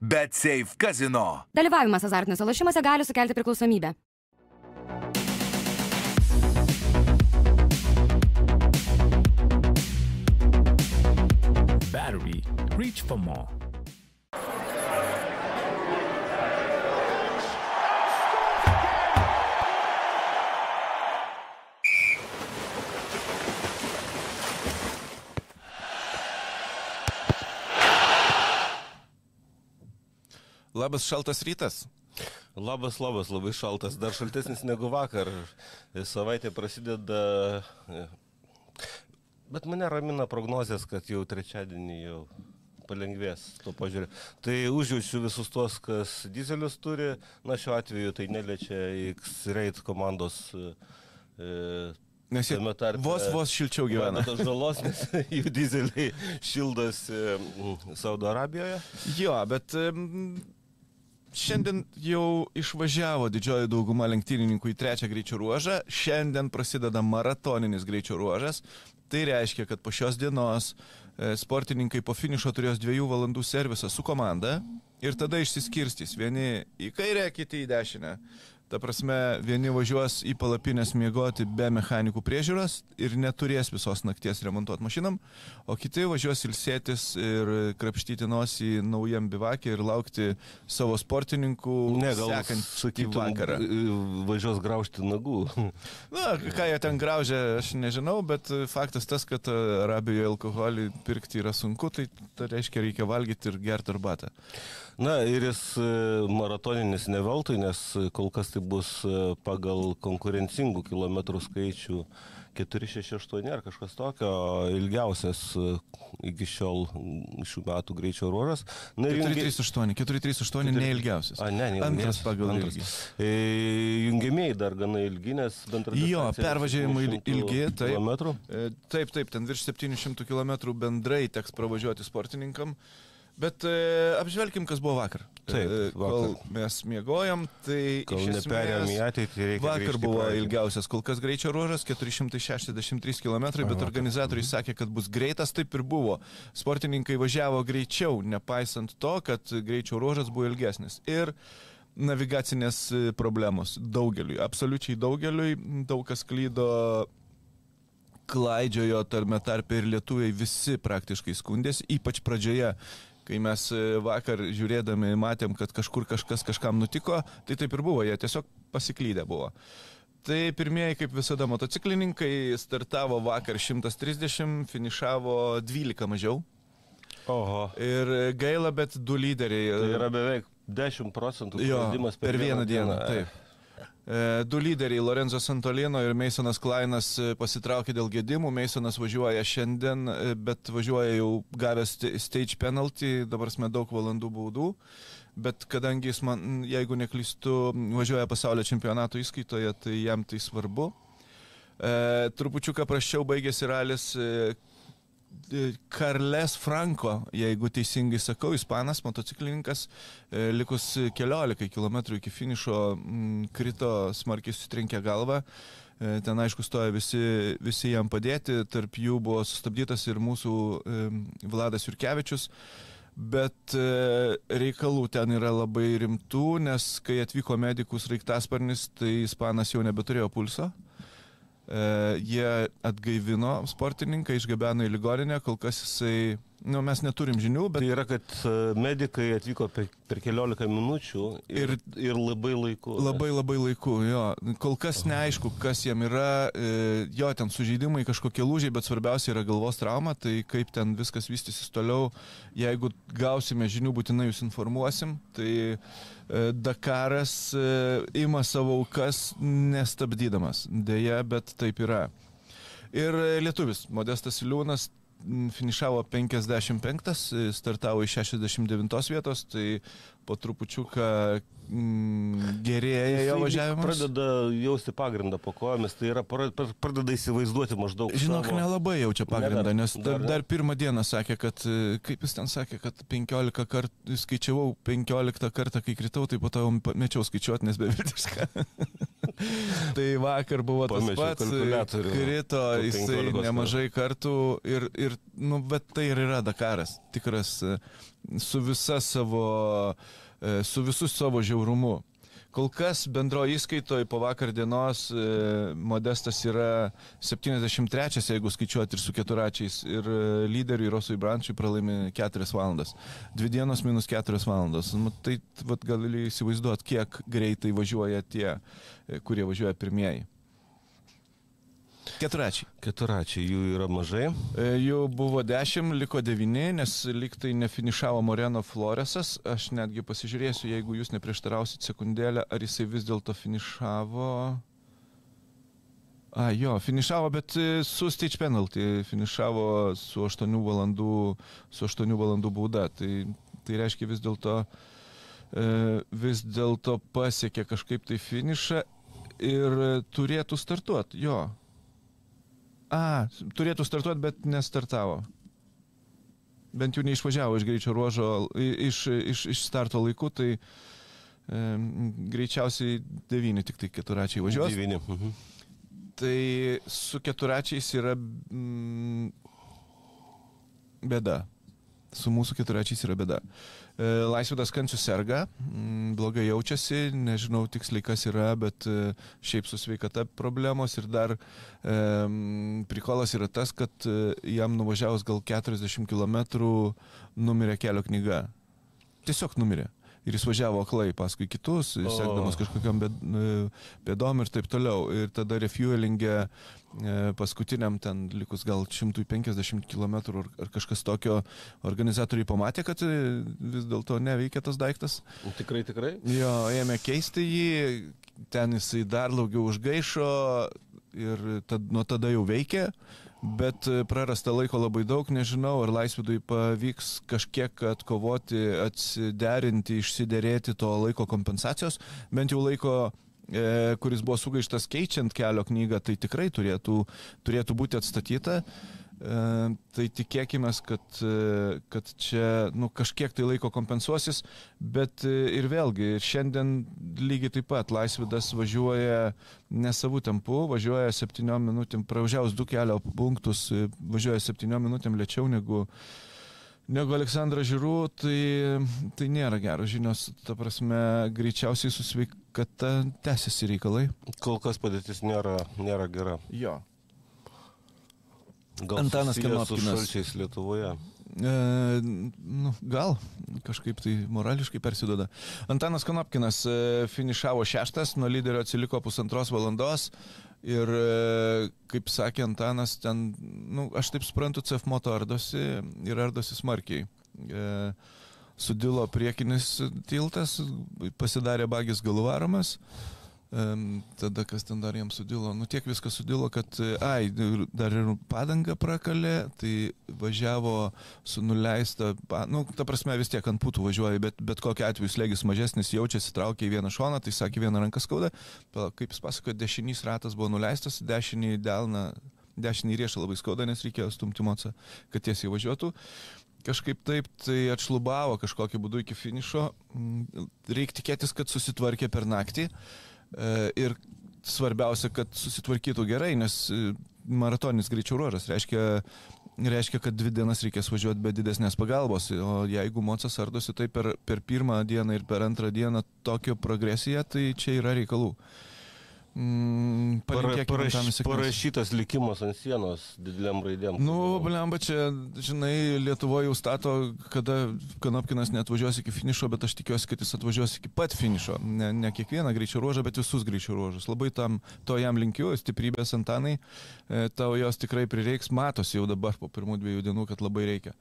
Bet Safe Casino. Dalyvavimas azartiniuose lošimuose gali sukelti priklausomybę. Battery. Reach for more. Labas šaltas rytas. Labas, labas, labai šaltas, dar šaltesnis negu vakar. Savaitė prasideda, bet mane ramina prognozijas, kad jau trečiadienį jau palengvės to požiūrį. Tai užjaučiu visus tuos, kas dizelius turi, na šiuo atveju tai neliečia X-Rate komandos. E, Nes jie tarpe- vos vos šilčiau gyvena. Tos žalos, nes jų dizeliai šildosi Saudo Arabijoje. Jo, bet šiandien jau išvažiavo didžioji dauguma lenktynininkų į trečią greičio ruožą. Šiandien prasideda maratoninis greičio ruožas. Tai reiškia, kad po šios dienos e, sportininkai po finišo turės dviejų valandų servisą su komanda ir tada išsiskirstys. Vieni į kairę, kiti į dešinę. Ta prasme, vieni važiuos į palapinės miegoti be mechanikų priežiūros ir neturės visos nakties remontuoti mašinam, o kiti važiuos ilsėtis ir krapštyti nosį naujam bivakį ir laukti savo sportininkų Ne, gal sekant sakytum, vakarą. važiuos graužti nagų. Na, ką jie ten graužia, aš nežinau, bet faktas tas, kad Arabijoje alkoholį pirkti yra sunku, tai tai reiškia reikia valgyti ir gerti arbatą. Na ir jis e, maratoninis ne veltui, nes kol kas tai bus e, pagal konkurencingų kilometrų skaičių 468 ar kažkas tokio, ilgiausias e, iki šiol šių metų greičio ruožas. Na, ir jungi- 438, 438 neilgiausias. A, ne, ne, Antras pagal antras. E, Jungiamieji dar gana ilgi, nes bendra Jo, pervažiavimai 700 ilgi, taip. kilometrų. E, Taip, taip, ten virš 700 km bendrai teks pravažiuoti sportininkam. Bet e, apžvelkim, kas buvo vakar. Taip, E, Kol vakar. mes miegojom, tai... Kol iš neperėjom į ateitį, reikia. Vakar buvo praeitį. ilgiausias kol kas greičio ruožas - 463 km, bet organizatoriai Mhm. sakė, kad bus greitas, taip ir buvo. Sportininkai važiavo greičiau, nepaisant to, kad greičio ruožas buvo ilgesnis. Ir navigacinės e, problemos daugeliui, absoliučiai daugeliui, daug kas klydo klaidžiojo tarme tarpe ir lietuviai visi praktiškai skundėsi, ypač pradžioje, kai mes e, vakar žiūrėdami matėm, kad kažkur kažkas kažkam nutiko, tai taip ir buvo, jie tiesiog pasiklydę buvo. Tai pirmieji, kaip visada, motociklininkai startavo vakar 130, finišavo 12 mažiau. Oho. Ir gaila, bet du lyderiai. Tai yra beveik 10 procentų praradimas per vieną dieną. Taip. E, Du lyderiai, Lorenzo Santolino ir Meisonas Klainas, e, pasitraukė dėl gedimų. Meisonas važiuoja šiandien, e, bet važiuoja jau gavęs sta- stage penalty, dabar mes daug valandų baudų. Bet kadangi jis man, jeigu neklystu, važiuoja pasaulio čempionato įskaitoje, tai jam tai svarbu. E, trupučiuką praščiau baigėsi ralis Karles Franko, jeigu teisingai sakau, ispanas, motociklininkas, e, likus keliolikai km iki finišo krito smarkiai sutrenkė galvą. E, Ten aišku stoja visi, visi jam padėti, tarp jų buvo sustabdytas ir mūsų e, Vladas Jurkevičius. Bet e, reikalų ten yra labai rimtų, nes kai atvyko medikus Raiktasparnis, tai ispanas jau nebeturėjo pulso. E, jie atgaivino sportininką, išgabeno į ligoninę, kol kas jisai, nu, mes neturim žinių, bet Tai yra, kad e, medikai atvyko per, per keliolika minučių ir, ir, ir labai laiku. labai labai laiku, jo. Kol kas neaišku, kas jam yra, e, jo, ten sužeidimai, kažkokie lūžiai, bet svarbiausia yra galvos trauma, tai kaip ten viskas vystysis toliau, jeigu gausime žinių, būtinai jūs informuosim. Tai Dakaras e, ima savo aukas nestabdydamas, dėja, bet taip yra. Ir e, lietuvis, Modestas Liūnas, m, finišavo 55, e, startavo iš 69 vietos, tai po trupučiuką gerėja jo važiavimas. Pradeda jausti pagrindą po kojomis, tai yra pra- pra- pradeda įsivaizduoti maždaug. Žinok, savo... nelabai jaučia pagrindą, nes dar, dar pirmą dieną sakė, kad, e, kaip jis ten sakė, kad 15 kartų, skaičiavau 15 kartą, kai kritau, tai po to jau mečiau skaičiuoti, nes beviltiška. tai vakar buvo tas pats, krito jisai 15 nemažai kartų ir, ir, nu, bet tai ir yra Dakaras, tikras e, su visa savo, e, su visu savo žiaurumu. Kol kas bendro įskaitoje po vakar dienos e, Modestas yra 73, jeigu skaičiuoti ir su keturačiais, ir e, lyderiui Rosui Brančiui pralaimi 4 valandas. Dvi dienos minus 4 valandas. Nu, tai vat, gali įsivaizduoti, kiek greitai važiuoja tie, e, kurie važiuoja pirmieji. Keturačiai. Keturačiai jų yra mažai. E, Jų buvo 10, liko 9, nes liktai nefinišavo Moreno Floresas. Aš netgi pasižiūrėsiu, jeigu jūs neprieštarausit sekundėlę, ar jisai vis dėlto finišavo. A, jo, finišavo, bet e, su stage penalty, finišavo su 8 valandų, su 8 valandų bauda. Tai, tai reiškia vis dėlto, e, vis dėlto pasiekė kažkaip tai finišą ir turėtų startuoti, jo. A, turėtų startuoti, bet nestartavo. Bent jau neišvažiavo iš greičio ruožo, iš, iš, iš starto laikų, tai e, greičiausiai devyni tik tai keturačiai važiuos. Devyni. Mhm. Tai su keturačiais yra mm, bėda. Su mūsų keturačiais yra bėda. E, Laisvidas Kancius serga, mm, blogai jaučiasi, nežinau tiksliai kas yra, bet e, šiaip su sveikata problemos ir dar e, prikolas yra tas, kad e, jam nuvažiavus gal 40 km numirė kelio knyga. Tiesiog numirė. Ir jis važiavo aklai paskui kitus, sekdamas kažkokiam e, bėdom ir taip toliau. Ir tada refuelingė e, paskutiniam ten likus gal 150 km ar, kažkas tokio, organizatoriai pamatė, kad e, vis dėlto neveikia tas daiktas. Tikrai, tikrai. Jo, ėmė keisti jį, ten jisai dar daugiau užgaišo ir tad, nuo tada jau veikia, bet e, prarasta laiko labai daug, nežinau, ar Laisvidui pavyks kažkiek atkovoti, atsiderinti, išsiderėti to laiko kompensacijos, bent jau laiko e, kuris buvo sugaištas keičiant kelio knygą, tai tikrai turėtų, turėtų būti atstatyta. E, tai tikėkime, kad, e, kad čia nu, kažkiek tai laiko kompensuosis, bet e, ir vėlgi, šiandien lygiai taip pat Laisvidas važiuoja ne savų tempų, važiuoja 7 minutėm, pravažiavus du kelio punktus, važiuoja 7 minutėm lėčiau negu, negu Aleksandras Žirų, tai, tai nėra geros žinios, ta prasme, greičiausiai su sveikata tęsiasi reikalai. Kol kas padėtis nėra, nėra gera. Jo. Gal Antanas Kanopkinas. Lietuvoje. E, nu, gal kažkaip tai morališkai persidoda. Antanas Kanopkinas e, finišavo šeštas, nuo lyderio atsiliko pusantros valandos ir, e, kaip sakė Antanas, ten, nu, aš taip suprantu, CF moto ardosi ir ardosi smarkiai. E, sudilo priekinis tiltas, pasidarė bagis galvaromas. Tada kas ten dar jam sudilo, nu tiek viskas sudilo, kad, e, ai, dar ir padanga prakalė, tai važiavo su nuleista, nu, ta prasme vis tiek ant putų važiuoja, bet, bet kokiu atveju slėgis mažesnis jaučiasi, traukia į vieną šoną, tai sakė, vieną ranką skauda, kaip jis pasakojo, dešinys ratas buvo nuleistas, dešinį delną, dešinį riešą labai skauda, nes reikėjo stumti mocą, kad tiesiai važiuotų. Kažkaip taip, tai atšlubavo kažkokiu būdu iki finišo. Mm, Reikia tikėtis, kad susitvarkė per naktį. E, Ir svarbiausia, kad susitvarkytų gerai, nes e, maratoninis greičio ruožas reiškia, reiškia, kad dvi dienas reikės važiuoti be didesnės pagalbos. O jeigu mocas ardosi tai per, per pirmą dieną ir per antrą dieną tokio progresiją, tai čia yra reikalų. Mm, paraš, parašytas likimas ant sienos dideliam raidėm. Nu, blemba, čia, žinai, Lietuvoje jau stato, kada Kanopkinas netvažiuos iki finišo, bet aš tikiuosi, kad jis atvažiuos iki pat finišo. Ne, ne kiekvieną greičio ruožą, bet visus greičio ruožus. Labai tam, to jam linkiu, stiprybės Antanai, e, tau jos tikrai prireiks, matosi jau dabar po pirmų dviejų dienų, kad labai reikia.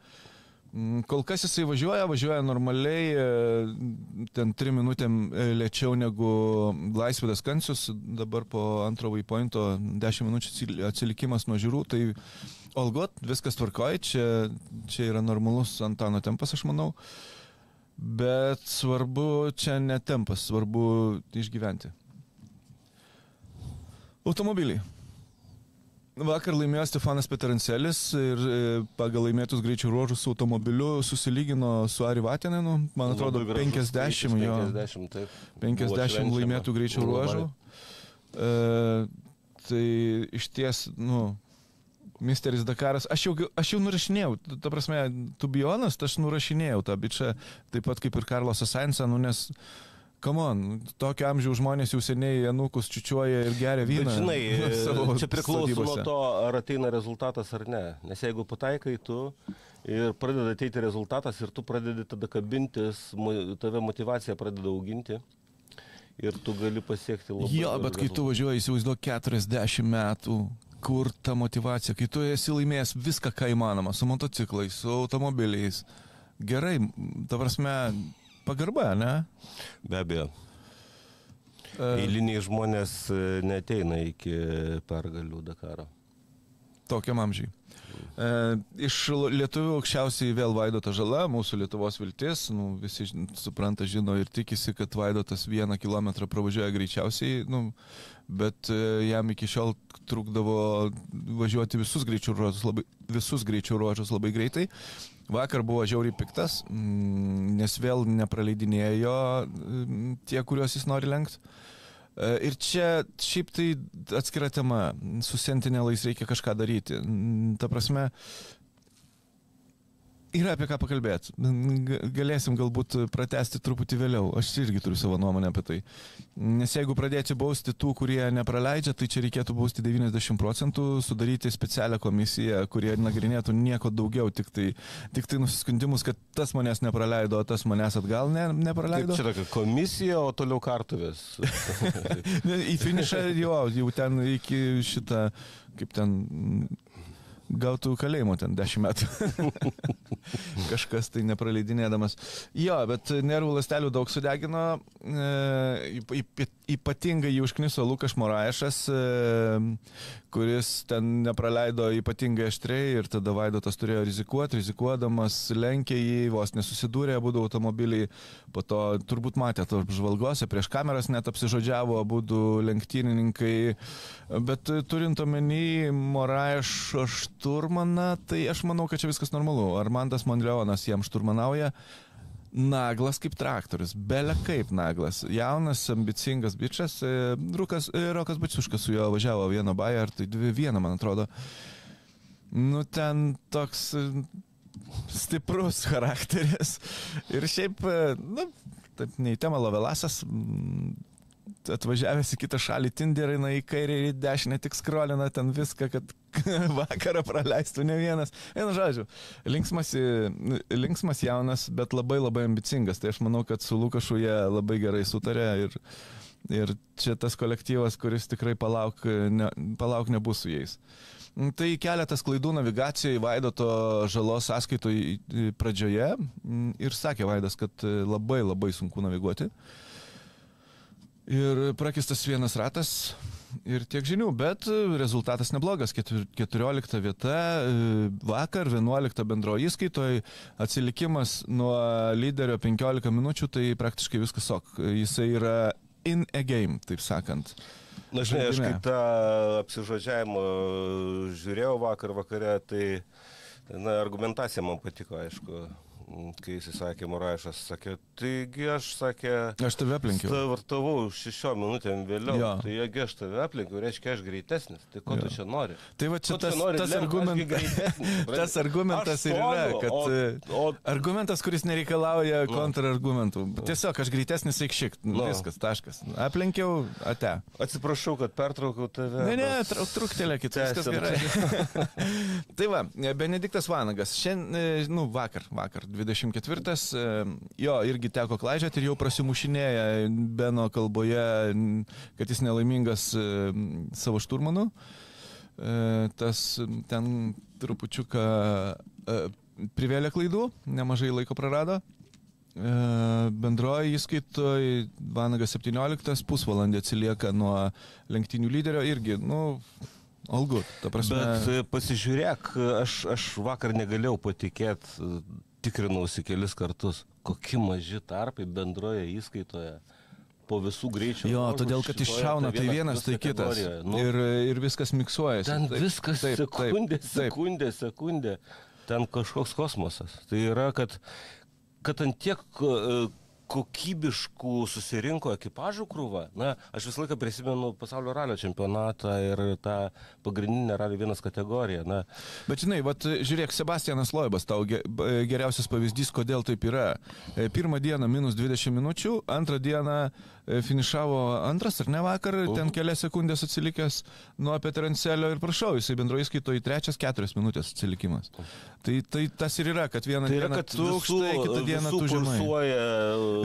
Mm, Kol kas jisai važiuoja, važiuoja normaliai, e, ten trim minutėm e, lėčiau negu Laisvidas Kancius, dabar po antro vaipointo 10 minučių atsil- atsilikimas nuo žiūrų, tai Olgot, viskas tvarkoja, čia, čia yra normalus Antano tempas, aš manau, bet svarbu čia ne tempas, svarbu išgyventi. Automobiliai. Vakar laimėjo Stefanas Peterancelis ir e, pagal laimėtus greičių ruožus automobiliu susilygino su Ari Vatinenu, man atrodo, 50, jo, 50, taip. 50 Buvo švenčiama. laimėtų greičių Buvo ruožų. E, tai iš ties, nu, Misteris Dakaras, aš jau, aš jau nurašinėjau, ta prasme, tu bionas, aš nurašinėjau tą bičią, taip pat kaip ir Karlosą Sainsą, nu, nes, kamon, tokio amžiaus žmonės jau seniai anūkus čiučiuoja ir geria vyną. Bet, žinai, savo čia priklauso sodybose. nuo to, ar ateina rezultatas ar ne. Nes jeigu pataikai tu ir pradeda ateiti rezultatas ir tu pradedi tada kabintis, tave motivacija pradeda auginti ir tu gali pasiekti labai. Jo, bet kai tu važiuoji, įsivaizduok 40 metų, kur ta motivacija, kai tu esi laimėjęs viską, ką įmanoma, su motociklais, su automobiliais. Gerai, ta prasme, pagarba, ne? Be abejo. E, Eiliniai žmonės e, neteina iki pergalių Dakaro. Tokiam amžiai. E, iš lietuvių aukščiausiai vėl Vaidoto žala, mūsų Lietuvos viltis, nu, visi supranta, žino ir tikisi, kad Vaidotas vieną kilometrą pravažiuoja greičiausiai, nu, bet e, jam iki šiol trukdavo važiuoti visus greičių ruožus labai, visus greičių ruožus labai greitai. Vakar buvo žiauriai piktas, mm, nes vėl nepraleidinėjo mm, tie, kuriuos jis nori lenkti. E, Ir čia šiaip tai atskira tema. Su sentinelais reikia kažką daryti. Mm, Ta prasme, yra apie ką pakalbėti. Galėsim galbūt pratesti truputį vėliau. Aš irgi turiu savo nuomonę apie tai. Nes jeigu pradėti bausti tų, kurie nepraleidžia, tai čia reikėtų bausti 90 procentų, sudaryti specialią komisiją, kurie nagrinėtų nieko daugiau, tik tai, tik tai nusiskundimus, kad tas manęs nepraleido, o tas manęs atgal ne, Taip, nepraleido. čia tokia komisija, o toliau kartuvės. Į finišą jo, jau ten iki šitą, kaip ten, gautų kalėjimo ten 10 metų. Kažkas tai nepraleidinėdamas. Jo, bet nervų lastelių daug sudegino. E, yp- yp- ypatingai jį užkniso Lukas Moraišas, e, kuris ten nepraleido ypatingai aštriai ir tada Vaidotas turėjo rizikuoti, rizikuodamas lenkė jį, vos nesusidūrė, būdų automobiliai, po to turbūt matėte apžvalgose, prieš kameras net apsižodžiavo būdų lenktynininkai, bet turint omeny Moraišo šturmaną, tai aš manau, kad čia viskas normalu. Armandas Monreonas jam šturmanauja. Naglas kaip traktorius, belia kaip naglas. Jaunas, ambicingas bičias. e, Rukas, e, Rokas Bačiuškas su juo važiavo vieną bają, ar tai dvi vieną, man atrodo. Nu, ten toks e, stiprus charakteris. Ir šiaip, nu, taip neįtema Lovelasas, mm, atvažiavęs į kitą šalį, Tinderį, na į kairę ir į dešinę tik skrolina ten viską, kad vakarą praleistų ne vienas. Vienu žodžiu, linksmas, linksmas jaunas, bet labai labai ambicingas. Tai aš manau, kad su Lukašu jie labai gerai sutarė ir, ir čia tas kolektyvas, kuris tikrai palauk, ne, palauk nebus su jais. Mm, Tai keletas klaidų navigacijoje Vaidoto žalos sąskaitoje pradžioje mm, ir sakė Vaidas, kad e, labai labai sunku naviguoti. Ir prakistas vienas ratas ir tiek žinių, bet e, rezultatas neblogas. Ketur- 14 vieta, e, vakar 11 bendroji įskaitoje, atsilikimas nuo lyderio 15 minučių, tai praktiškai viskas ok. Jisai yra in a game, taip sakant. Na, žinai, aš Žaidime. kai tą apsižodžiavimą žiūrėjau vakar vakare, tai na, argumentacija man patiko, aišku, kai jis sakė, Moraišas sakė, taigi aš sakė, Aš tave aplenkiau. startavau šešiom minutėm vėliau, Jo. tai jeigu aš tave aplenkiau, reiškia aš greitesnis, tai ko Jo. tu čia nori? Tai va čia Ko tas, nori tas, gi argument, tas argumentas ir yra, kad o- e, o- argumentas, kuris nereikalauja kontrargumentų. Tiesiog aš greitesnis reikšik, Nu. viskas, taškas. Aplenkiau, ate. Atsiprašau, kad pertraukiau tave. Ne, ne, bet- truk, truktelėkit, viskas Tęsiam. gerai. tai va, Benediktas Vanagas, šiandien, nu, vakar, vakar, 24, e, jo, irgi teko klaidžiati ir jau prasimušinėja Beno kalboje, kad jis nelaimingas e, savo šturmanu. E, Tas ten trupučiuką privėlė klaidų, nemažai laiko prarado. Bendroji įskaitoje Vanagas 17 pusvalandį atsilieka nuo lenktynių lyderio irgi, nu, algu, ta prasme. Bet pasižiūrėk, aš, aš vakar negalėjau patikėti, tikrinausi kelis kartus, kokie maži tarpai bendroje įskaitoje po visų greičių. Jo, ruožų todėl, kad iššauna tai vienas vienas, tai kitas. Nu, Ir, ir viskas miksuojasi. ten Taip, viskas taip, taip, sekundė, taip. sekundė, sekundė. Ten kažkoks kosmosas. Tai yra, kad, kad ant tiek e, kokybiškų susirinko ekipažų krūva. Na, aš visą laiką prisimenu pasaulio ralio čempionatą ir tą pagrindinę ralio vienas kategoriją. Na, Bet žinai, vat, žiūrėk, Sebastianas Loibas, tau geriausias pavyzdys, kodėl taip yra. E, Pirmą dieną minus 20 minučių, antrą dieną finišavo antras ar ne vakar, ten kelias sekundės atsilikęs nuo Petrancelio ir prašau, jisai bendroje skaitoje trečias keturias minutės atsilikimas. Tai, tai tas ir yra, kad vieną Tai yra, dieną kad tu aukštai, kitą dieną tu žemai. kursuoja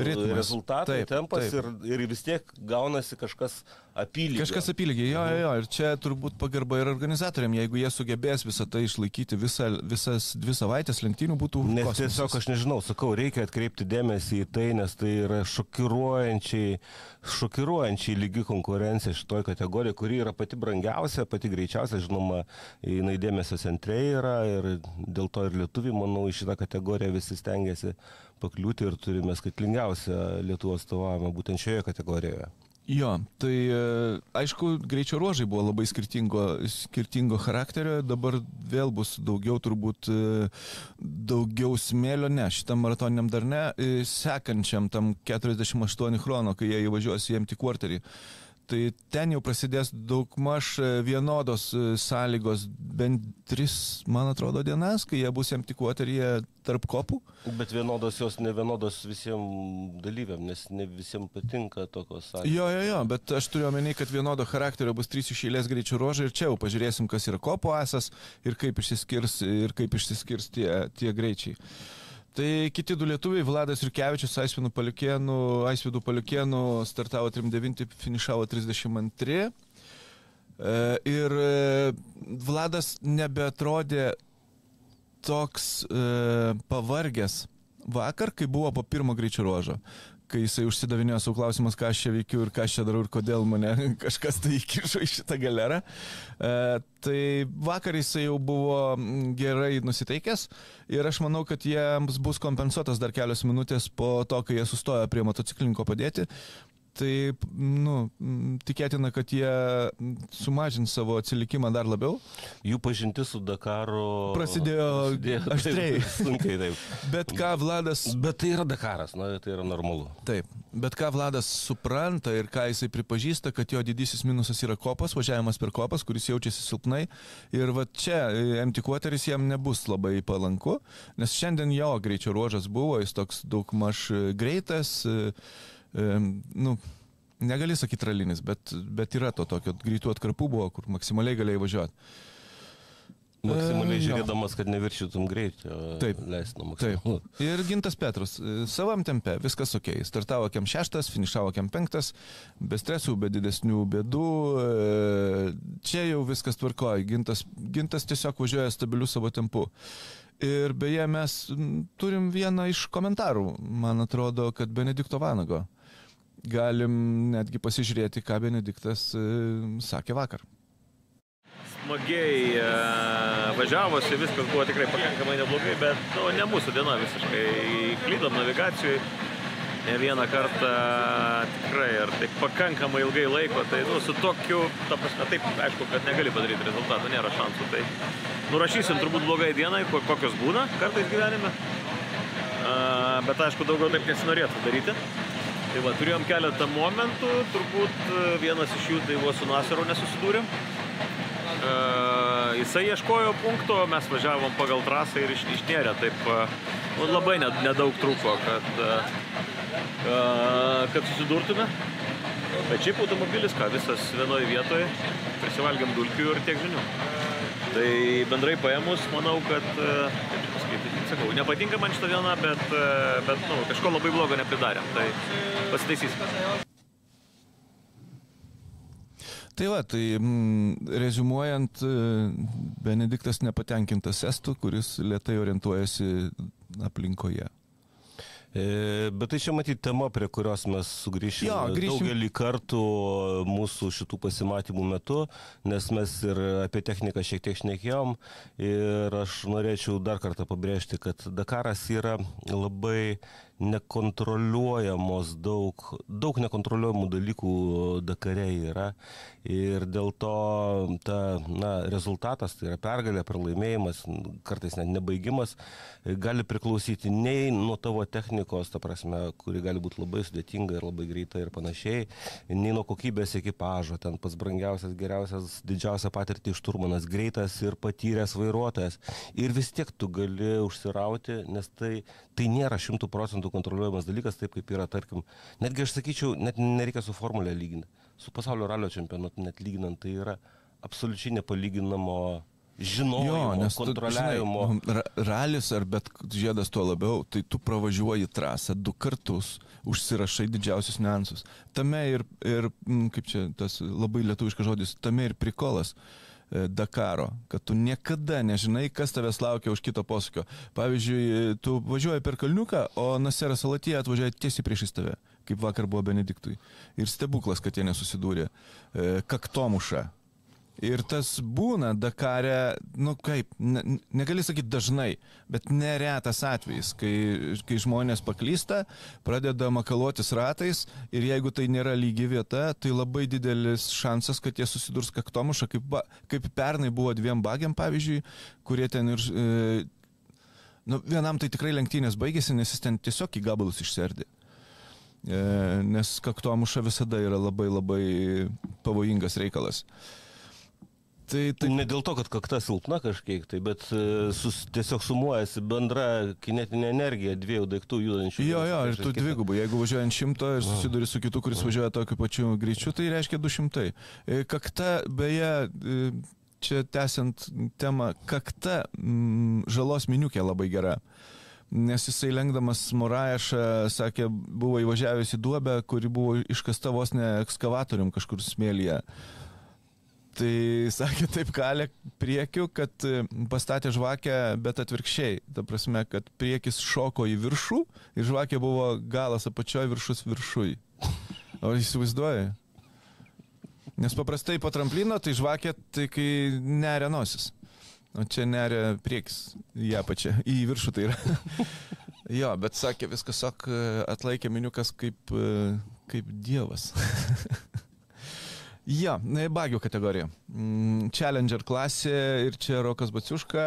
Ritmas. Rezultatai, Taip, tempas taip. Ir, ir vis tiek gaunasi kažkas apylygio. Kažkas apylygiai, jo, jo, jo, ir čia turbūt pagarba ir organizatoriam, jeigu jie sugebės visą tai išlaikyti visą, visas dvi savaitės lenktynių būtų. Nes kosmosas. tiesiog aš nežinau, sakau, reikia atkreipti dėmesį į tai, nes tai yra šokiruojančiai, šokiruojančiai lygi konkurencija šitoje kategorijoje, kuri yra pati brangiausia, pati greičiausia, žinoma, jinai dėmesio centre yra ir dėl to ir lietuviai, manau, į šitą kategoriją visi stengiasi pakliūti ir turime skaitlingiausią Lietuvos atstovavimą būtent šioje kategorijoje. Jo, tai e, aišku, greičio ruožai buvo labai skirtingo, skirtingo charakterio, dabar vėl bus daugiau turbūt, e, daugiau smėlio, ne, šitam maratoniniam dar ne, e, sekančiam tam 48 chrono, kai jie įvažiuos į MT quarterį. Tai ten jau prasidės daugmaž e, vienodos e, sąlygos, bent tris, man atrodo, dienas, kai jie bus MT quarteryje tarp kopų. Bet vienodos jos ne vienodos visiems dalyviam, nes ne visiems patinka tokios sąlygos. Jo, jo, jo, bet aš turiu omeny, kad vienodo charakterio bus trys iš eilės greičio ruožai ir čia jau pažiūrėsim, kas yra kopo asas ir kaip išsiskirs, ir kaip išsiskirs tie, tie greičiai. Tai kiti du lietuviai, Vladas ir Kevičius, Aisvidų Paliukėnų, Aisvidų Paliukėnų startavo 39, finišavo 32. E, Ir e, Vladas nebetrodė toks e, pavargęs vakar, kai buvo po pirmo greičio ruožo kai jisai užsidavinėjo savo klausimus, ką aš čia veikiu ir ką aš čia darau ir kodėl mane kažkas tai įkišo į šitą galerą. E, tai vakar jisai jau buvo gerai nusiteikęs ir aš manau, kad jiems bus kompensuotas dar kelios minutės po to, kai jie sustojo prie motociklininko padėti. Tai, nu, tikėtina, kad jie sumažins savo atsilikimą dar labiau. Jų pažintis su Dakaru Prasidėjo aštriai. Taip, sunkiai taip. Bet ką Vladas Bet tai yra Dakaras, na, tai yra normalu. Taip, bet ką Vladas supranta ir ką jisai pripažįsta, kad jo didysis minusas yra kopas, važiavimas per kopas, kuris jaučiasi silpnai. Ir va čia e, MT quarteris jam nebus labai palanku, nes šiandien jo greičio ruožas buvo, jis toks daug maž greitas, e, e, nu, negali sakyti ralinis, bet, bet yra to tokio greitų atkarpų buvo, kur maksimaliai galėjai važiuoti. Maksimaliai žiūrėdamas, kad neviršytum greitį. Taip. Leisino Taip. Ir Gintas Petrus, e, savam tempe, viskas ok. Startavo kem šeštas, finišavo kem penktas, be stresų, be didesnių bėdų. e, Čia jau viskas tvarkoja. Gintas, Gintas tiesiog važiuoja stabiliu savo tempu. Ir beje, mes turim vieną iš komentarų, man atrodo, kad Benedikto Vanago. Galim netgi pasižiūrėti, ką Benediktas e, sakė vakar. smagiai e, važiavosi, viskas buvo tikrai pakankamai neblogai, bet nu, ne mūsų diena visiškai. Klydom navigacijoje ne vieną kartą tikrai ir taip pakankamai ilgai laiko, tai nu, su tokiu, ta prasme, taip, aišku, kad negali padaryti rezultato, nėra šansų. Tai nurašysim turbūt blogai dienai, ko- kokios būna kartais gyvenime. A, bet aišku, daugiau taip nesinorėtų daryti. Tai va, turėjom keletą momentų, turbūt e, vienas iš jų tai buvo su Nasaru nesusidūrėm. E, jisai ieškojo punkto, mes važiavom pagal trasą ir iš, išnėrė, taip e, nu, labai ned- nedaug trūko, kad, e, e, kad susidurtume. Bet šiaip automobilis, ką, visas vienoje vietoje, prisivalgiam dulkių ir tiek žinių. Tai bendrai paėmus, manau, kad, e, kaip čia pasakyti, sakau, nepatinka man šitą dieną, bet, e, bet nu, kažko labai blogo nepridarėm, tai pasitaisysim. Tai va, tai mm, rezumuojant, e, Benediktas nepatenkintas estų, kuris lietai orientuojasi aplinkoje. E, Bet tai čia matyti tema, prie kurios mes sugrįšime Jo, grįšim. daugelį kartų mūsų šitų pasimatymų metu, nes mes ir apie techniką šiek tiek šnekėjom ir aš norėčiau dar kartą pabrėžti, kad Dakaras yra labai nekontroliuojamos daug, daug nekontroliuojamų dalykų Dakare yra ir dėl to ta, na, rezultatas, tai yra pergalė, pralaimėjimas, kartais net nebaigimas, gali priklausyti nei nuo tavo technikos, ta prasme, kuri gali būti labai sudėtinga ir labai greita ir panašiai, nei nuo kokybės ekipažo, ten pats brangiausias, geriausias, didžiausią patirtį šturmanas, greitas ir patyręs vairuotojas. Ir vis tiek tu gali užsirauti, nes tai, tai nėra šimtų procentų kontroliuojamas dalykas, taip kaip yra, tarkim, netgi aš sakyčiau, net nereikia su formulė lyginti. Su pasaulio ralio čempionatu net lyginant, tai yra absoliučiai nepalyginamo žinojimo, tu, kontroliavimo. žinai, ra- ralis ar bet žiedas tuo labiau, tai tu pravažiuoji trasą du kartus, užsirašai didžiausius niuansus. Tame ir, ir mm, kaip čia tas labai lietuviškas žodis, tame ir prikolas. e, Dakaro, kad tu niekada nežinai, kas tavęs laukia už kito posūkio. Pavyzdžiui, tu važiuoji per kalniuką, o Naseras Salatija atvažiuoja tiesiai priešais tave, kaip vakar buvo Benediktui. Ir stebuklas, kad jie nesusidūrė. E, Kaktomuša. Ir tas būna Dakare, nu kaip, ne, negali sakyti dažnai, bet neretas atvejis, kai, kai žmonės paklysta, pradeda makaluotis ratais ir jeigu tai nėra lygi vieta, tai labai didelis šansas, kad jie susidurs kaktomušą, kaip, ba, kaip pernai buvo dviem bagiam, pavyzdžiui, kurie ten ir... E, nu, vienam tai tikrai lenktynės baigėsi, nes jis ten tiesiog į gabalus išserdė. E, nes kaktomuša visada yra labai labai pavojingas reikalas. Tai, tai Ne dėl to, kad kakta silpna kažkiek, tai, bet e, sus, tiesiog sumuojasi bendra kinetinė energija dviejų daiktų judančių. Jo, jo, ir tu dvigubai. Jeigu važiuojant šimto ir susiduri su kitu, kuris važiuoja tokiu pačiu greičiu, tai reiškia 200. E, Kakta, beje, e, čia tęsiant temą, kakta mm, žalos miniukė labai gera. Nes jisai lenkdamas Moraešą, sakė, buvo įvažiavęs į duobę, kuri buvo iškasta vos ne ekskavatorium kažkur smėlyje. Tai sakė, taip kalė priekiu, kad e, pastatė žvakę, bet atvirkščiai. Ta prasme, kad priekis šoko į viršų ir žvakė buvo galas apačioje, viršus viršui. O įsivaizduoji? Nes paprastai po tramplino tai žvakė, tai kai neria nosis. O čia neria priekis į apačią, į viršų tai yra. jo, bet sakė, viskas sak atlaikė miniukas kaip, e, kaip dievas. Jo, ja, bagių kategorija. Mm, Challenger klasė ir čia Rokas Baciuška.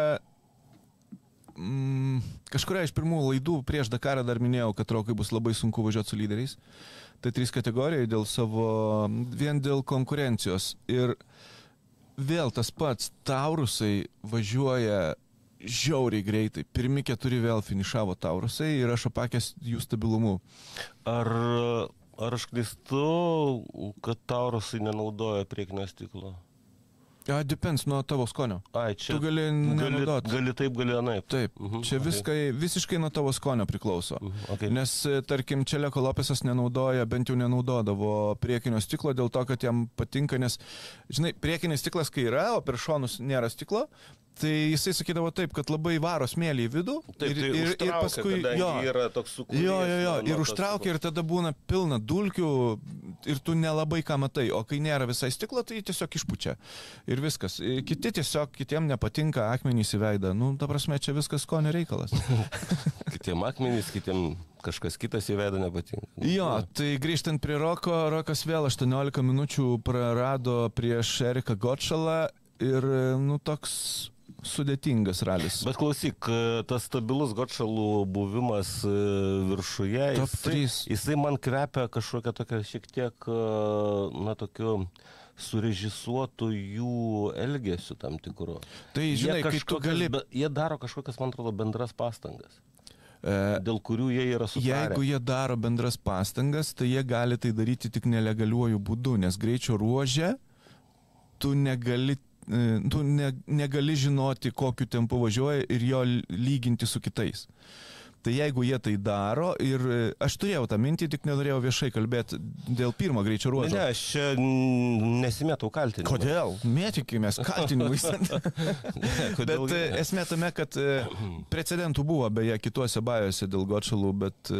Mm, kažkuria iš pirmų laidų prieš Dakarą dar minėjau, kad Rokai bus labai sunku važiuoti su lyderiais. Tai trys kategorijai dėl savo, vien dėl konkurencijos. Ir vėl tas pats, Taurusai važiuoja žiauriai greitai. Pirmi keturi vėl finišavo Taurusai ir aš apakęs jų stabilumu. Ar, ar aš klystu, kad taurusai nenaudoja priekinio stiklo? Ja, depends nuo tavo skonio. Ai, čia Tu gali gali, nenaudot. gali taip, gali anaip. Taip, Mhm, čia okei. viskai, visiškai nuo tavo skonio priklauso. Mhm, okei. Nes, e, tarkim, Čeleko Lopesas nenaudoja, bent jau nenaudodavo priekinio stiklo dėl to, kad jam patinka, nes, žinai, priekinis stiklas, kai yra, o per šonus nėra stiklo, tai jisai sakydavo taip, kad labai varo smėlį į vidų Taip, ir, tai ir, ir užtraukia, paskui kadangi jo. yra toks sukūrimas. Jo, jo, jo, ir užtraukia ir tada būna pilna dulkių ir tu nelabai ką matai, o kai nėra visai stiklo, tai tiesiog išpučia. Ir viskas. E, Kiti tiesiog, kitiem nepatinka akmenys į veidą. Nu, ta prasme, čia viskas skonio reikalas. Kitiem akmenys, kitiem kažkas kitas į veidą nepatinka. Jo, tai grįžtant prie Roko, Rokas vėl 18 minučių prarado prieš Eriką Gotšalą ir, nu, toks sudėtingas ralis. Bet klausyk, e, tas stabilus Gotšalų buvimas e, viršuje, jisai, jisai man kvepia kažkokią tokią šiek tiek, e, na, tokiu surežisuotų jų elgesių tam tikru. Tai, žinai, jie, kai tu kažkokias gali... be, jie daro kažkokias, man atrodo, bendras pastangas, E, dėl kurių jie yra sutarę. Jeigu jie daro bendras pastangas, tai jie gali tai daryti tik nelegaliuoju būdu, nes greičio ruožė tu negali, e, tu ne, negali žinoti, kokiu tempu važiuoja ir jo lyginti su kitais. Tai jeigu jie tai daro ir e, aš turėjau tą mintį, tik nenorėjau viešai kalbėti dėl pirmo greičio Ne, ruožo. ne, aš n- nesimėtau kaltinti. Kodėl? Mėtikimės kaltinimais. Kodėl? Bet e, esmė tame, kad e, precedentų buvo beje kituose bajose dėl Gotšalų, bet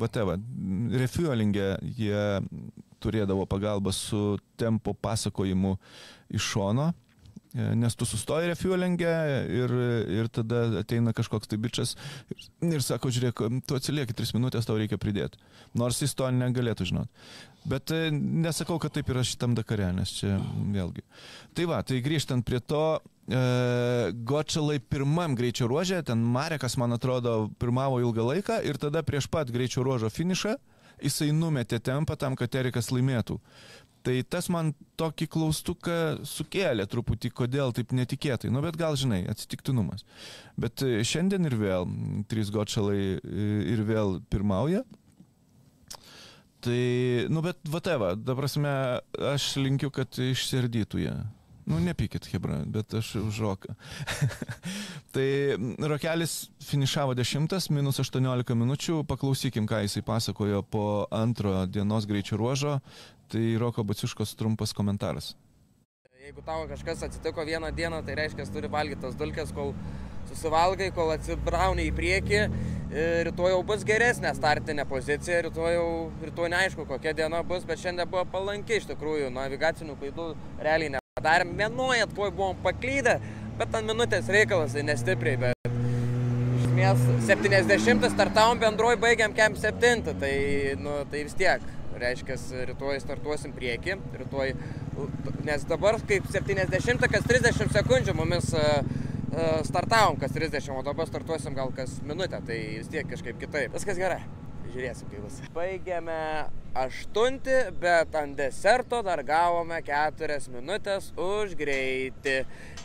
vateva, refuelingė jie turėdavo pagalbą su tempo pasakojimu iš šono E, Nes tu sustoji refuelingę ir, ir tada ateina kažkoks tai bičias ir, ir sako, žiūrėk, tu atsilieki 3 minutės, tau reikia pridėti. Nors jis to negalėtų žinot. Bet e, nesakau, kad taip yra šitam Dakare, nes čia vėlgi. Tai va, tai grįžtant prie to, e, Gočalai pirmam greičio ruožė, ten Marekas, man atrodo, pirmavo ilgą laiką ir tada prieš pat greičio ruožo finišą jisai numetė tempą tam, kad Erikas laimėtų. Tai tas man tokį klaustuką sukėlė truputį, kodėl taip netikėtai. Nu, bet gal žinai, atsitiktinumas. Bet e, šiandien ir vėl trys gočalai e, ir vėl pirmauja. Tai, nu bet va teva, dabar prasme, aš linkiu, kad išsirdytų jie. Nu, nepykit, Hebra, bet aš už roką. tai Rokelis finišavo 10, minus 18 minučių, paklausykim, ką jisai pasakojo po antro dienos greičio ruožo. Tai Roko Baciuškos trumpas komentaras. Jeigu tau kažkas atsitiko vieną dieną, tai reiškia, turi valgyti tas dulkes, kol susivalgai, kol atsibrauni į priekį. E, Rytoj jau bus geresnė startinė pozicija, rytoj jau rytoj neaišku, kokia diena bus, bet šiandien buvo palanki iš tikrųjų, navigacinių klaidų realiai nepadarėm. Vienoj atkoj buvom paklydę, bet ant minutės reikalas, tai nestipriai, bet iš esmės 70 startavom bendroji, baigiam kem 7, tai, nu, tai vis tiek. Reiškia, rytoj startuosim prieki, rytoj, nes dabar kaip 70, kas 30 sekundžių mumis uh, startavom kas 30, o dabar startuosim gal kas minutę, tai vis tiek kažkaip kitaip. Viskas gerai. Žiūrėsim, kaip bus. Baigėme aštuntį, bet ant deserto dar gavome keturias minutės už greitį.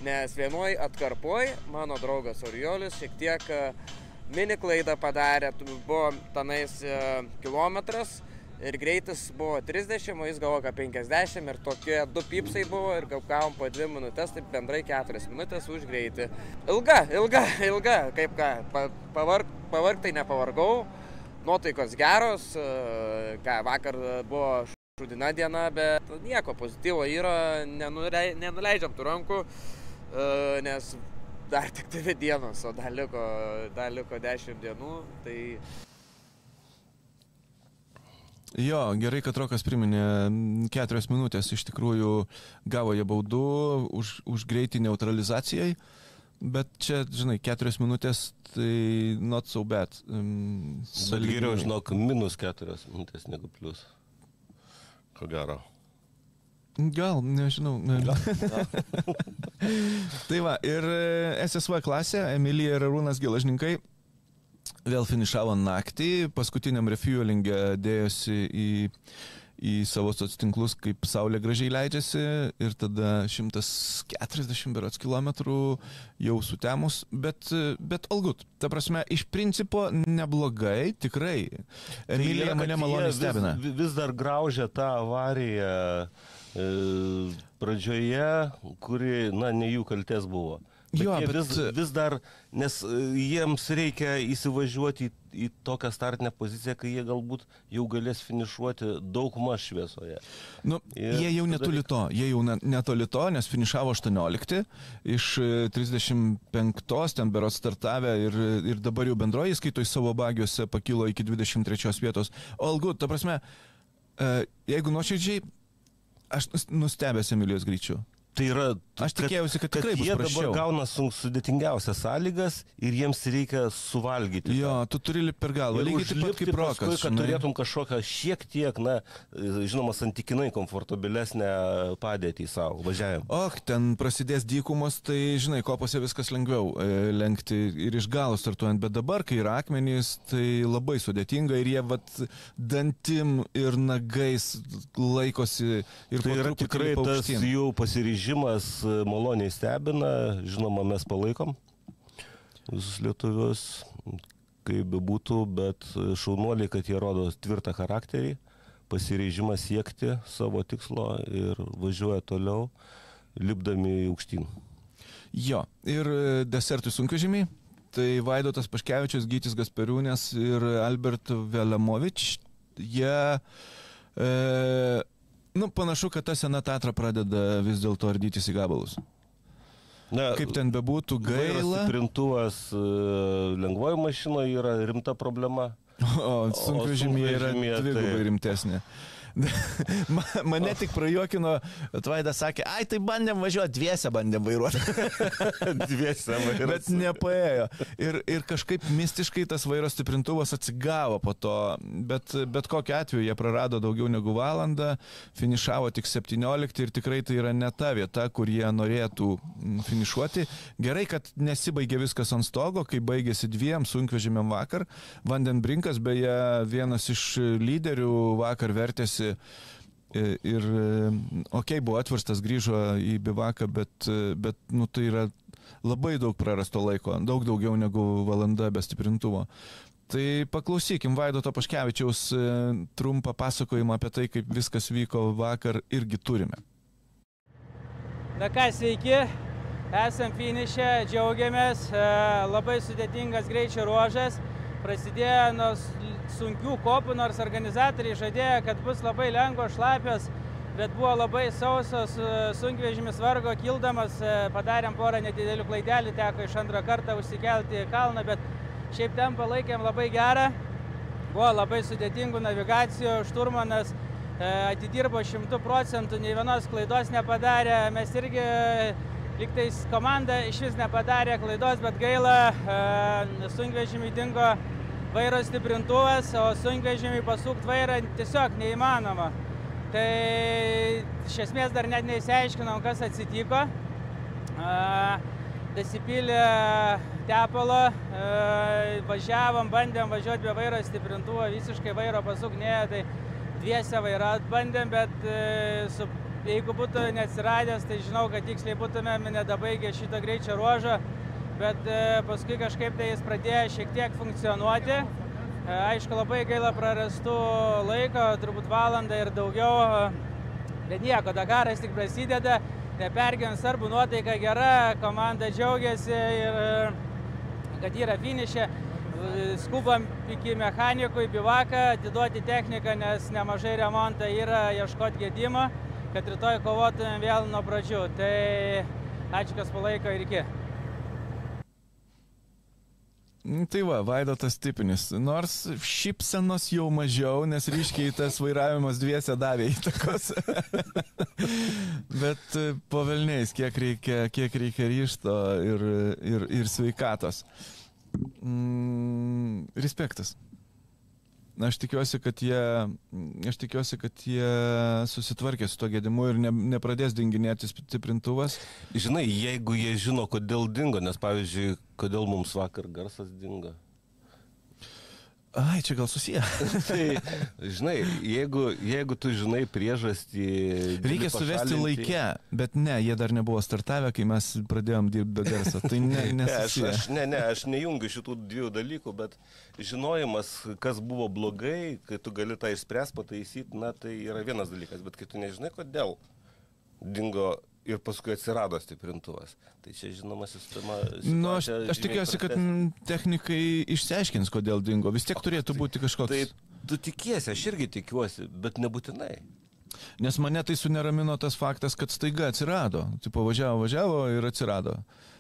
Nes vienoj atkarpoj mano draugas Oriolis šiek tiek mini klaidą padarė, buvo tenais kilometras ir greitis buvo 30, o jis gavo ką 50 ir tokie du pipsai buvo ir gavom po 2 minutės, tai bendrai 4 minutės už greitį. Ilga, ilga, ilga, kaip ką, pavarg, pavarg tai nepavargau, nuotaikos geros, ką vakar buvo šudina diena, bet nieko pozityvo yra, nenulei, nenuleidžiam tų rankų, nes dar tik dvi dienos, o dar liko, dar liko 10 dienų, tai Jo, gerai, kad Rokas priminė, keturias minutės iš tikrųjų gavo jie baudų už, už greitį neutralizacijai, bet čia, žinai, keturias minutės tai not so bad. Um, bet geriau, žinok, minus keturias minutės negu plus. Ko gero. Gal, nežinau. Gal. tai va, ir SSV klasė, Emilija ir Arūnas Gilažninkai vėl finišavo naktį, paskutiniam refuelingė dėjosi į, į savo soc tinklus, kaip saulė gražiai leidžiasi ir tada 140 berots kilometrų jau sutemus, bet, bet algut. Ta prasme, iš principo neblogai, tikrai. Emilija tai mane maloniai stebina. Vis, vis dar graužia tą avariją e, pradžioje, kuri, na, ne jų kalties buvo. Jo, bet vis, vis dar, nes e, jiems reikia įsivažiuoti į, į tokią startinę poziciją, kai jie galbūt jau galės finišuoti daug maž šviesoje. Nu, ir jie jau netoli to, jie jau netoli to, nes finišavo 18 iš 35 e, ten beros startavę ir, ir dabar jau bendroji skaito į savo bagiuose pakilo iki 23 vietos. O algu, ta prasme, e, jeigu nuoširdžiai, aš nustebęs Emilijos greičiu. Tai yra, aš tikėjausi, kad, kad tikrai kad jie prasčiau. dabar gauna sudėtingiausias sąlygas ir jiems reikia suvalgyti. Jo, tą. tu turi lipti per galvą, lygiai taip pat kaip rokas. Paskui, kad žinai. turėtum kažkokią šiek tiek, na, žinoma, santykinai komfortabilesnę padėtį savo važiavimą. Och, ten prasidės dykumos, tai žinai, kopose viskas lengviau e, lenkti ir iš galo startuojant, bet dabar, kai yra akmenys, tai labai sudėtinga ir jie vat dantim ir nagais laikosi ir tai yra tikrai tas jų pasiryžimas grįžimas e, maloniai stebina, žinoma, mes palaikom visus lietuvius, kaip bebūtų, bet šaunuoliai, kad jie rodo tvirtą charakterį, pasirežimą siekti savo tikslo ir važiuoja toliau, lipdami aukštyn. Jo, ir desertui sunkvežimiai. Tai Vaidotas Paškevičius, Gytis Gasperiūnės ir Albert Velemovič. Jie e, Nu, panašu, kad ta sena teatra pradeda vis dėlto ardytis į gabalus. Na, Kaip ten bebūtų, gaila. Printuvas e, lengvojo mašinoje yra rimta problema. O sunkvežimėje yra dvigubai tai... rimtesnė. Ma- Mane tik prajuokino, Tvaidas sakė, ai tai bandėm važiuoti, dviese bandėm vairuoti. Dviese vairas. Bet nepaėjo. Ir, ir kažkaip mistiškai tas vairo stiprintuvas atsigavo po to. Bet, bet kokiu atveju jie prarado daugiau negu valandą, finišavo tik 17 ir tikrai tai yra ne ta vieta, kur jie norėtų mm, finišuoti. Gerai, kad nesibaigė viskas ant stogo, kai baigėsi dviem sunkvežimiam vakar. Vandenbrinkas beje vienas iš lyderių vakar vertėsi. E, Ir, e, okei, okay, buvo atverstas, grįžo į bivaką, bet, e, bet nu, tai yra labai daug prarasto laiko, daug daugiau negu valanda be stiprintuvo. Tai paklausykim Vaidoto Paškevičiaus e, trumpą pasakojimą apie tai, kaip viskas vyko vakar, irgi turime. Na ką, sveiki, esam finiše, džiaugiamės, labai sudėtingas greičio ruožas, prasidėjo nuo sunkių kopų, nors organizatoriai žadėjo, kad bus labai lengvos šlapios, bet buvo labai sausos, e, sunkvežimis vargo kildamas, e, padarėm porą nedidelių klaidelių, teko iš antro kartą užsikelti kalną, bet šiaip tempą laikėm labai gerą, buvo labai sudėtingų navigacijų, šturmanas e, atidirbo šimtų procentų, nei vienos klaidos nepadarė, mes irgi liktais komanda iš vis nepadarė klaidos, bet gaila, sunkvežimiui dingo vairo stiprintuvas, o sunkvežimiui pasukti vairą tiesiog neįmanoma. Tai iš esmės dar net neįsiaiškinom, kas atsitiko. Dasipylė tepalo, važiavom, bandėm važiuoti be vairo stiprintuvo, visiškai vairo pasuknėjo, tai dviese vairą bandėm, bet e, su, jeigu būtų neatsiradęs, tai žinau, kad tiksliai būtumėm nedabaigę šito greičio ruožo, bet e, paskui kažkaip tai jis pradėjo šiek tiek funkcionuoti. E, Aišku, labai gaila prarastų laiko, turbūt valandą ir daugiau, e, bet nieko, Dakaras tik prasideda, nepergiam svarbu, nuotaika gera, komanda džiaugiasi ir kad yra finišė. Skubam iki mechanikų į bivaką, atiduoti techniką, nes nemažai remontą yra, ieškoti gedimo, kad rytoj kovotumėm vėl nuo pradžių. Tai ačiū, kas palaiko ir iki. Mm, Tai va, Vaidotas tipinis. Nors šypsenos jau mažiau, nes ryškiai tas vairavimas dviese davė įtakos. Bet e, po velniais, kiek reikia, kiek reikia ryšto ir, ir, ir sveikatos. Mm, respektas. Aš tikiuosi, kad jie, aš tikiuosi, kad jie susitvarkė su to gedimu ir ne, nepradės dinginėti stiprintuvas. Žinai, jeigu jie žino, kodėl dingo, nes pavyzdžiui, kodėl mums vakar garsas dingo. Ai, čia gal susiję. tai, žinai, jeigu, jeigu tu žinai priežastį. Reikia suvesti laikę, bet ne, jie dar nebuvo startavę, kai mes pradėjom dirbti be garso. Tai ne, Ne, aš, aš, ne, ne, aš nejungiu šitų dviejų dalykų, bet žinojimas, kas buvo blogai, kai tu gali tą išspręsti, pataisyti, na tai yra vienas dalykas, bet kai tu nežinai, kodėl dingo ir paskui atsirado stiprintuvas, tai čia žinoma sistema. Nu, aš, aš tikiuosi, kad prastesnė. mm, technikai išsiaiškins, kodėl dingo. Vis tiek turėtų būti kažkoks. Tai tu tikiesi, aš irgi tikiuosi, bet nebūtinai. Nes mane tai suneramino tas faktas, kad staiga atsirado. Tai pavažiavo, važiavo ir atsirado.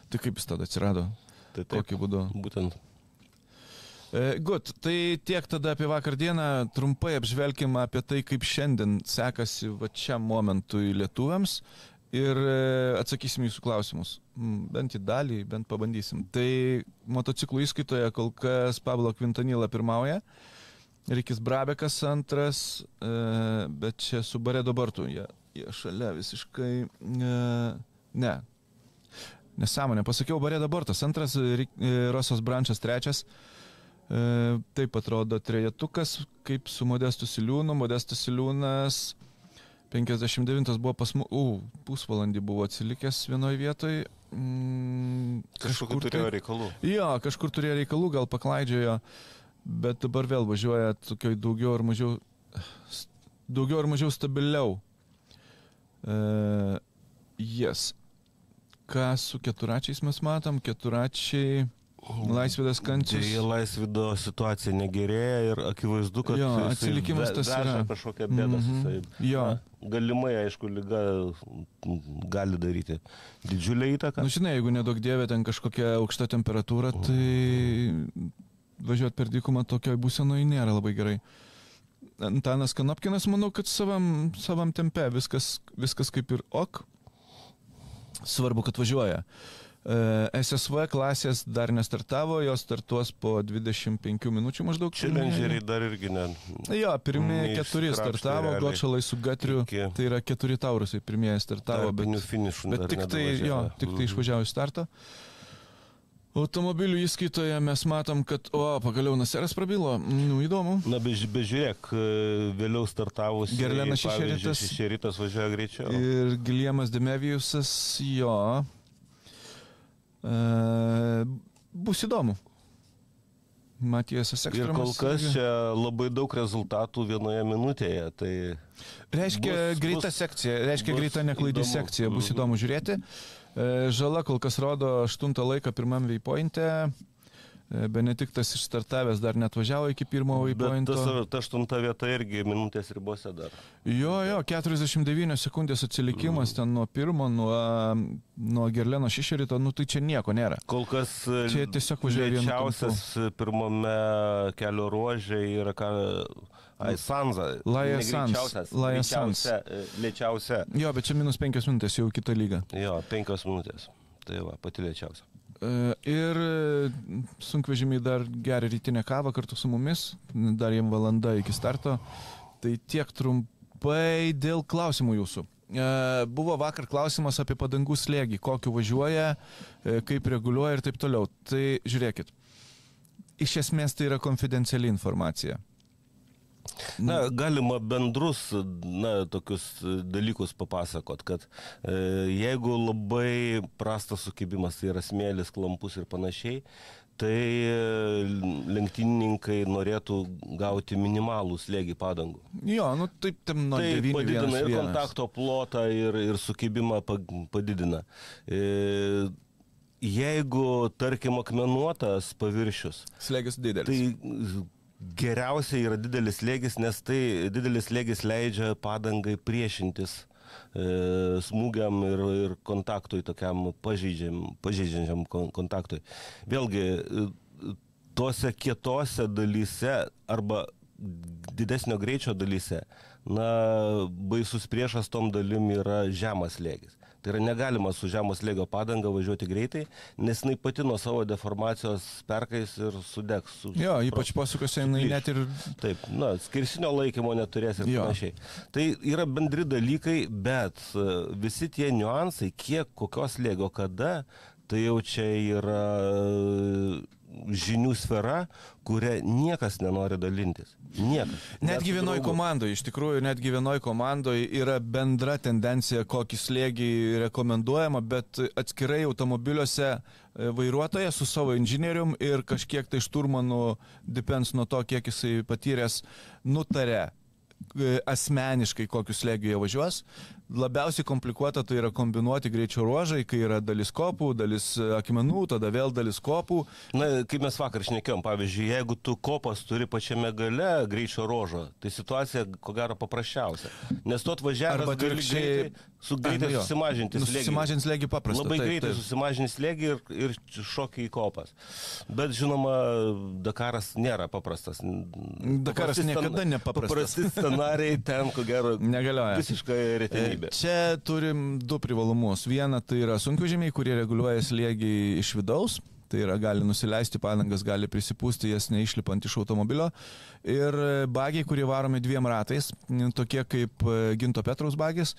Tai kaip jis tada atsirado? Tai taip, Kokiu būdu? Būtent. E, Gut, tai tiek tada apie vakar dieną. Trumpai apžvelgim apie tai, kaip šiandien sekasi va šiam momentui lietuviams. Ir e, atsakysim jūsų klausimus. Mm, Bent į dalį, bent pabandysim. Tai motociklų įskaitoje kol kas Pablo Quintanila pirmauja. Rikis Brabekas antras, e, bet čia su Baredo Bartu. Jie, jie šalia visiškai. E, ne. Nesąmonė. Pasakiau Baredo Bartas antras, Rosas Brančas trečias. Taip atrodo trejetukas, kaip su Modestu Siliūnu. Modestas Siliūnas 59 buvo pas mus, u, pusvalandį buvo atsilikęs vienoje vietoje. Mm, Kažkokiu turėjo reikalų. Jo, kažkur turėjo reikalų, gal paklaidžiojo, bet dabar vėl važiuoja tokioj daugiau ar mažiau, daugiau ar mažiau stabiliau. Uh, yes. Ką su keturačiais mes matom? Keturačiai Laisvėdas kančius. Dėja, Laisvido situacija negerėja ir akivaizdu, kad Jo, atsilikimas tas yra. kažkokią bėdą. Mhm. jisai, Jo. Galimai, aišku, lyga mm, gali daryti didžiulę įtaką. Na, nu, žinai, jeigu nedaug dievė ten kažkokia aukšta temperatūra, tai važiuoti per dykumą tokioje būsenoje nėra labai gerai. Antanas Kanopkinas, manau, kad savam, savam tempe viskas, viskas kaip ir ok. Svarbu, kad važiuoja. E, SSV klasės dar nestartavo, jos startuos po 25 minučių maždaug. Challengeriai dar irgi ne. Jo, pirmieji keturi startavo. Gočalai su Gatriu. Iki- Tai yra keturi taurusai, pirmieji startavo, bet, bet tik tai, jo, tik tai Mhm. išvažiavo į startą. Automobilių įskaitoje mes matom, kad, o, pagaliau Naseras prabilo. Nu, įdomu. Na, be, bežiūrėk, e, vėliau startavus. Gerlenas Šešeritas. Šešeritas važiuoja greičiau. Ir Giliemas Demevijusas, jo. E, bus įdomu. Matijas Ir Ekstremas. kol kas čia labai daug rezultatų vienoje minutėje. Tai Reiškia bus- greita bus- sekcija, reiškia greita neklaidi įdomu. sekcija, bus Mhm. įdomu žiūrėti. E, Žala kol kas rodo 8 laiką pirmam veipointe. Benediktas išstartavęs dar net važiavo iki pirmo tas, ta aštunta vieta irgi minutės ribose dar. Jo, jo, 49 sekundės atsilikimas ten nuo pirmo, nuo, nuo Gerleno Šišerito, nu tai čia nieko nėra. Kol kas Čia tiesiog važiuoja vienu lėčiausias pirmame kelio ruožė yra ką... Ai, Sanza. Laja greičiausias, Laja greičiausia, e, Lėčiausia. Jo, bet čia minus 5 minutės jau kita lyga. Jo, penkios minutės. Tai va, pati lėčiausia. Ir e, sunkvežimiai dar geria rytinę kavą kartu su mumis, dar jiem valanda iki starto. Tai tiek trumpai dėl klausimų jūsų. Buvo vakar klausimas apie padangų slėgį, kokiu važiuoja, e, kaip reguliuoja ir taip toliau. Tai žiūrėkit. Iš esmės tai yra konfidenciali informacija. Na, galima bendrus, na, tokius dalykus papasakot, kad e, jeigu labai prastas sukibimas, tai yra smėlis, klampus ir panašiai, tai e, lenktynininkai norėtų gauti minimalų slėgį padangų. Jo, nu taip, tam nuo tai 9 padidina ir kontakto plotą, ir, ir sukibimą pa- padidina. E, jeigu, tarkim, akmenuotas paviršius, Slėgis didelis. Tai geriausia yra didelis lėgis, nes tai didelis lėgis leidžia padangai priešintis e, smūgiam ir, ir kontaktui, tokiam pažeidžiam, pažeidžiančiam kon- kontaktui. Vėlgi, e, tuose kietose dalyse arba didesnio greičio dalyse, na, baisus priešas tom dalim yra žemas lėgis. Tai yra negalima su žemos lėgio padanga važiuoti greitai, nes jinai pati nuo savo deformacijos perkais ir sudegs. Su, Jo, ypač pasukose jinai net ir Taip, na, skirsinio laikymo neturės ir Jo. panašiai. Tai yra bendri dalykai, bet e, visi tie niuansai, kiek, kokios lėgo, kada, tai jau čia yra žinių sfera, kuria niekas nenori dalintis. Niekas. Netgi Net su vienoj draugu. komandoje, iš tikrųjų, netgi vienoj komandoje yra bendra tendencija, kokį slėgį rekomenduojama, bet atskirai automobiliuose e, vairuotojas su savo inžinierium ir kažkiek tai šturmanų, depends nuo to, kiek jisai patyręs, nutarė e, asmeniškai kokius jie važiuos. Labiausiai komplikuota tai yra kombinuoti greičio ruožai, kai yra dalis kopų, dalis e, akmenų, tada vėl dalis kopų. Na, kaip mes vakar šnekėjom, pavyzdžiui, jeigu tu kopas turi pačiame gale greičio rožo, tai situacija ko gero paprasčiausia. Nes tu atvažiavęs Arba atvirkščiai- greitai, su greitai Ai, nu susimažinti Nu, slėgį. susimažint slėgį paprasta, Labai taip, greitai taip. susimažinti slėgį ir, ir šokį į kopas. Bet žinoma, Dakaras nėra paprastas. Dakaras niekada nepaprastas. Paprasti scenarijai ten, ko gero, Negalioja. visiškai retenybė. E, Čia turim du privalumus. Viena tai yra sunkvežimiai, kurie reguliuoja slėgį iš vidaus. Tai yra gali nusileisti padangas, gali prisipūsti jas neišlipant iš automobilio. Ir bagiai, kurie varomi dviem ratais, tokie kaip e, Ginto Petraus bagis,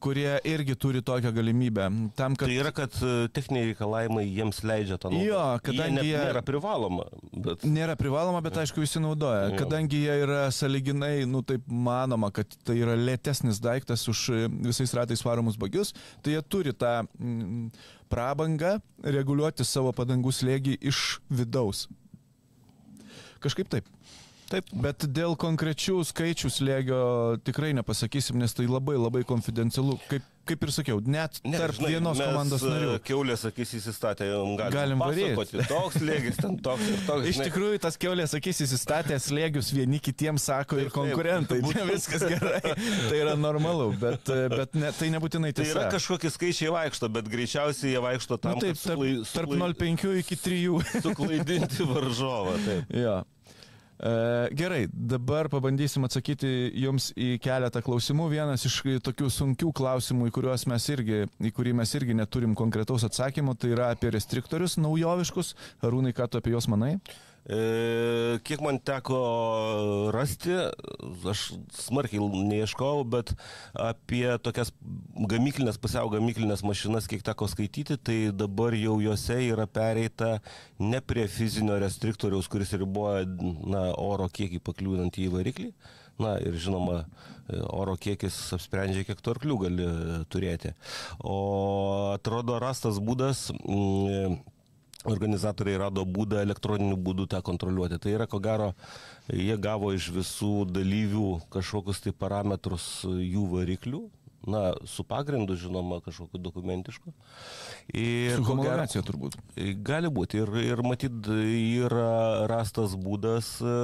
kurie irgi turi tokią galimybę. Tam, kad... Tai yra, kad e, techniniai reikalavimai jiems leidžia tą naudoti. Jo, kadangi jie... Net Nėra privaloma, bet... Nėra privaloma, bet aišku visi naudoja. Jo. Kadangi jie yra saliginai, nu taip manoma, kad tai yra lėtesnis daiktas už e, visais ratais varomus bagius, tai jie turi tą mm, prabangą reguliuoti savo padangų slėgį iš vidaus. Kažkaip taip. Taip, bet dėl konkrečių skaičių slėgio tikrai nepasakysim, nes tai labai labai konfidencialu. Kaip, kaip ir sakiau, net Ne, tarp žinai, vienos komandos e, narių. Keulės akis įsistatė, galim, Galim varyt. pasakoti, Toks lėgis, ten toks ir toks. Iš žinai. tikrųjų, tas keulės akis įsistatė slėgius vieni kitiems sako ir Taip, taip. konkurentai. Ne viskas gerai. Tai yra normalu, bet, bet ne, tai nebūtinai Tai tiesa. yra kažkokie skaičiai vaikšto, bet greičiausiai jie vaikšto Nu, tam, taip, kad tarp, suklai- tarp suklai- 0,5 iki 3. suklaidinti varžovą. Taip. jo. E, gerai, dabar pabandysim atsakyti jums į keletą klausimų. Vienas iš tokių sunkių klausimų, į, irgi, į kurį mes irgi neturim konkretaus atsakymo, tai yra apie restriktorius naujoviškus. Arūnai, ką tu apie juos manai? E, kiek man teko rasti, aš smarkiai neieškojau, bet apie tokias gamyklinės, pusiau gamyklinės mašinas, kiek teko skaityti, tai dabar jau juose yra pereita ne prie fizinio restriktoriaus, kuris riboja na, oro kiekį pakliūnant į variklį. Na ir žinoma, oro kiekis apsprendžia, kiek tų arklių gali turėti. O atrodo rastas būdas. Mm, organizatoriai rado būdą elektroniniu būdu tą kontroliuoti. Tai yra, ko gero, jie gavo iš visų dalyvių kažkokius tai parametrus jų variklių, na, su pagrindu, žinoma, kažkokiu dokumentišku. Ir su homologacija turbūt. Gali būti. Ir, ir matyt, yra rastas būdas e,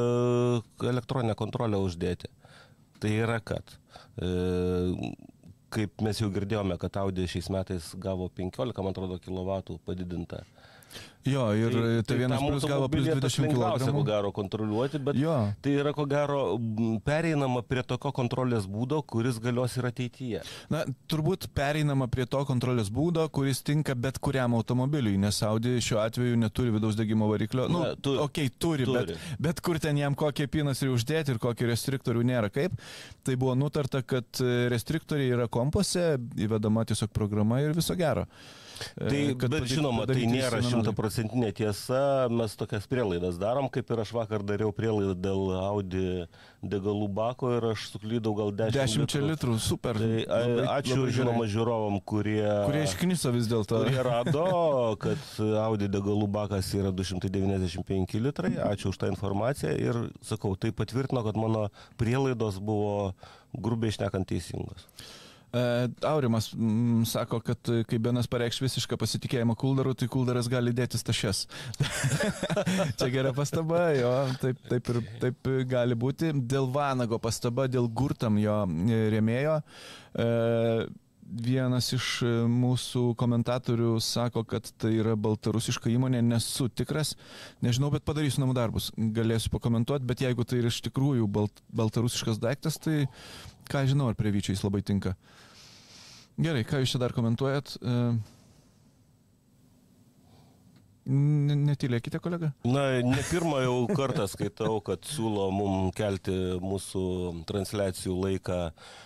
elektroninę kontrolę uždėti. Tai yra, kad e, kaip mes jau girdėjome, kad Audi šiais metais gavo 15, man atrodo, kW padidintą Jo, ir tai, tai vienas plus gavo plus 20 kg. ko gero kontroliuoti, bet jo. tai yra ko gero pereinama prie tokio kontrolės būdo, kuris galios ir ateityje. Na, turbūt pereinama prie to kontrolės būdo, kuris tinka bet kuriam automobiliui, nes Audi šiuo atveju neturi vidaus degimo variklio. Na, nu, tu, okay, turi, turi. Bet, bet kur ten jam kokie pinas ir uždėti ir kokį restriktorių nėra kaip. Tai buvo nutarta, kad restriktoriai yra kompose, įvedama tiesiog programa ir viso gero. Tai, bet žinoma, tai nėra šimtaprocentinė tiesa, mes tokias prielaidas darom, kaip ir aš vakar dariau prielaidą dėl Audi degalų bako ir aš suklydau gal 10, 10 litrų. litrų. Super. Tai, labai, ačiū labai žinoma žiūrovom, kurie... Kurie iškniso vis dėlto. Kurie rado, kad Audi degalų bakas yra 295 litrai. Ačiū už tą informaciją ir sakau, tai patvirtino, kad mano prielaidos buvo grubiai išnekant teisingos. E, Aurimas m, sako, kad kai Benas pareikš visišką pasitikėjimą Kuldaru, tai Kuldaras gali dėtis tašes. Čia gera pastaba, jo, taip, taip ir taip gali būti. Dėl Vanago pastaba, dėl Gurtam jo rėmėjo. E, vienas iš mūsų komentatorių sako, kad tai yra baltarusiška įmonė, nesu tikras, nežinau, bet padarysiu namų darbus, galėsiu pakomentuoti, bet jeigu tai yra iš tikrųjų balt, baltarusiškas daiktas, tai ką žinau, ar prie vyčiais labai tinka. Uh, Gerai, ką jūs čia dar komentuojat? Uh, Netylėkite, kolega. Na, ne pirmą jau kartą skaitau, kad siūlo mum kelti mūsų transliacijų laiką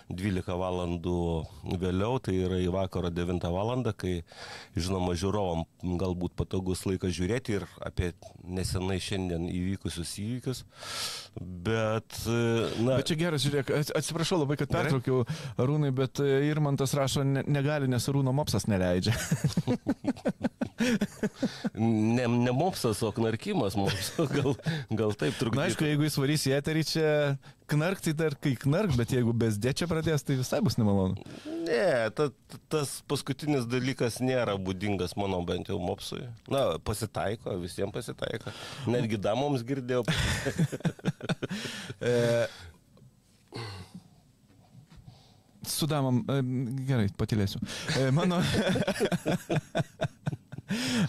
12 valandų vėliau, tai yra į vakaro 9 valandą, kai, žinoma, žiūrovom galbūt patogus laikas žiūrėti ir apie nesenai šiandien įvykusius įvykius. Bet, na. Bet čia geras, žiūrėk, atsiprašau labai, kad pertraukiau Arūnai, bet Irmantas rašo, ne, negali, nes Arūno mopsas neleidžia. ne, ne mopsas, o knarkimas mums. Gal, gal taip trukdo. Aišku, jeigu jis varys į eterį čia knark, tai dar kai knark, bet jeigu bezdė čia pradės, tai visai bus nemalonu. Ne, ta, tas paskutinis dalykas nėra būdingas mano bent jau mopsui. Na, pasitaiko, visiems pasitaiko. Netgi damoms girdėjau. e, su damom, e, gerai, patilėsiu. E, mano.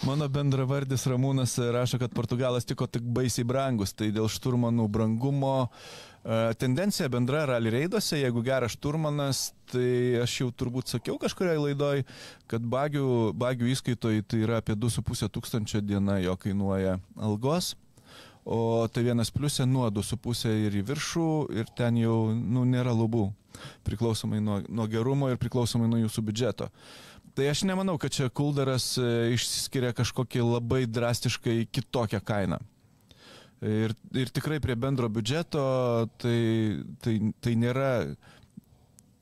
Mano bendravardis Ramūnas rašo, kad Portugalas tiko tik baisiai brangus, tai dėl šturmanų brangumo e, tendencija bendra rally reiduose, jeigu geras šturmanas, tai aš jau turbūt sakiau kažkurioje laidoje, kad bagių, bagių įskaitoj tai yra apie 2,5 tūkstančio diena jo kainuoja algos. O tai vienas pliusė nuo 2,5 ir į viršų ir ten jau nu, nėra lubų, priklausomai nuo, nuo gerumo ir priklausomai nuo jūsų biudžeto. Uh, Tai aš nemanau, kad čia Kuldaras e, išsiskiria kažkokį labai drastiškai kitokią kainą. Ir, ir tikrai prie bendro biudžeto tai, tai, tai nėra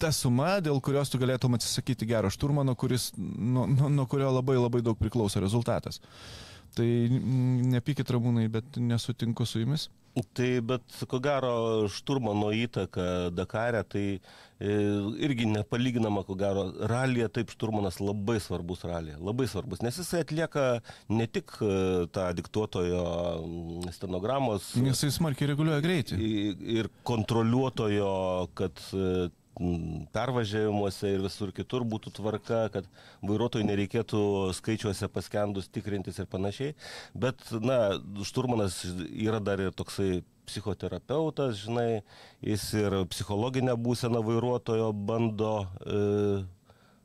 ta suma, dėl kurios tu galėtum atsisakyti gero šturmano, kuris, nuo, nuo, nuo kurio labai labai daug priklauso rezultatas. Tai nepykit ramūnai, bet nesutinku su jumis. Tai bet ko gero šturmano įtaka Dakarė, tai e, irgi nepalyginama, ko gero, ralėje taip šturmanas labai svarbus ralėje, labai svarbus, nes jisai atlieka ne tik e, tą diktuotojo stenogramos. Nes jisai smarkiai reguliuoja greitį. Ir kontroliuotojo, kad e, pervažiavimuose ir visur kitur būtų tvarka, kad vairuotojai nereikėtų skaičiuose paskendus tikrintis ir panašiai. Bet, na, šturmanas yra dar ir toksai psichoterapeutas, žinai, jis ir psichologinę būseną vairuotojo bando e,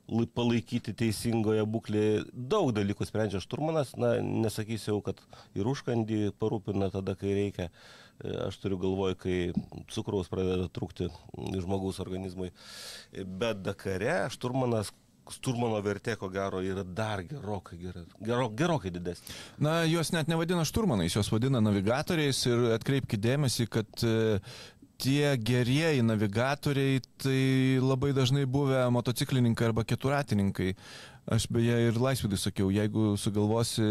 lai- palaikyti teisingoje būklėje. Daug dalykų sprendžia šturmanas, na, nesakysiu, kad ir užkandį parūpina tada, kai reikia. Aš turiu galvoj, kai cukraus pradeda trūkti žmogaus organizmui. Bet Dakare šturmanas, šturmano vertė, ko gero, yra dar gerokai, gero, gero, gerokai didesnė. Na, juos net nevadina šturmanais, juos vadina navigatoriais ir atkreipkite dėmesį, kad e, tie gerieji navigatoriai tai labai dažnai buvę motociklininkai arba keturatininkai. Aš beje ir laisvidui sakiau, jeigu sugalvosi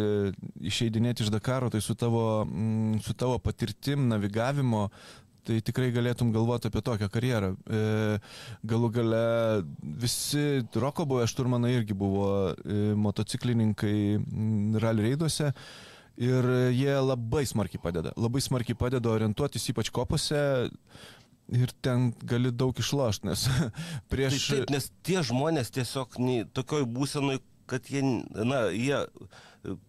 išeidinėti iš Dakaro, tai su tavo, mm, su tavo patirtim navigavimo tai tikrai galėtum galvoti apie tokią karjerą. E, galų gale visi roko buvę šturmanai irgi buvo e, motociklininkai mm, rally reiduose. Ir jie labai smarkiai padeda. Labai smarkiai padeda orientuotis, ypač kopose. Ir ten gali daug išlošti, nes prieš... Tai taip, nes tie žmonės tiesiog tokioj būsenoj, kad jie, na, jie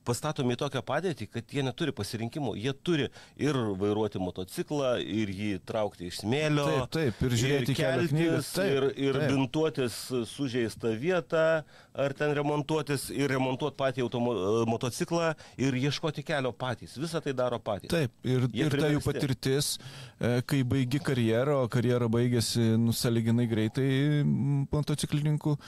pastatomi į tokią padėtį, kad jie neturi pasirinkimų. Jie turi ir vairuoti motociklą, ir jį traukti iš smėlio. Taip, taip, ir žiūrėti kelio knygas, taip, ir, ir taip. bintuotis sužeistą vietą, ar ten remontuotis, ir remontuoti patį automo, motociklą, ir ieškoti kelio patys. Visą tai daro patys. Taip, ir, Jie ir ta jų patirtis, e, kai baigi karjerą, o karjera baigėsi nusaliginai greitai motociklininkų,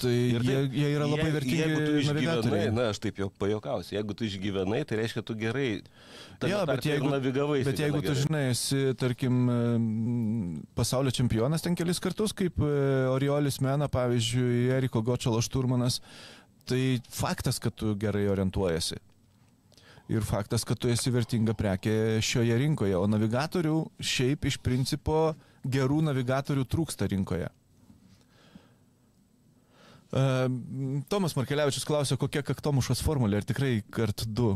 tai Ir jie, taip, jie yra labai je- vertingi Jeigu tu išgyvenai, na, aš taip jau pajokausiu, jeigu tu išgyvenai, tai reiškia, tu gerai. Jo, bet jeigu, navigavai. bet jeigu tu žinai, esi, tarkim, em, pasaulio čempionas ten kelis kartus, kaip e, Oriolis Mena, pavyzdžiui, Eriko Gočalo šturmanas, tai faktas, kad tu gerai orientuojasi. Ir faktas, kad tu esi vertinga prekė šioje rinkoje. O navigatorių šiaip iš principo gerų navigatorių trūksta rinkoje. E, Tomas Markelevičius klausė, kokia kaktomušos formulė, ar tikrai kart du.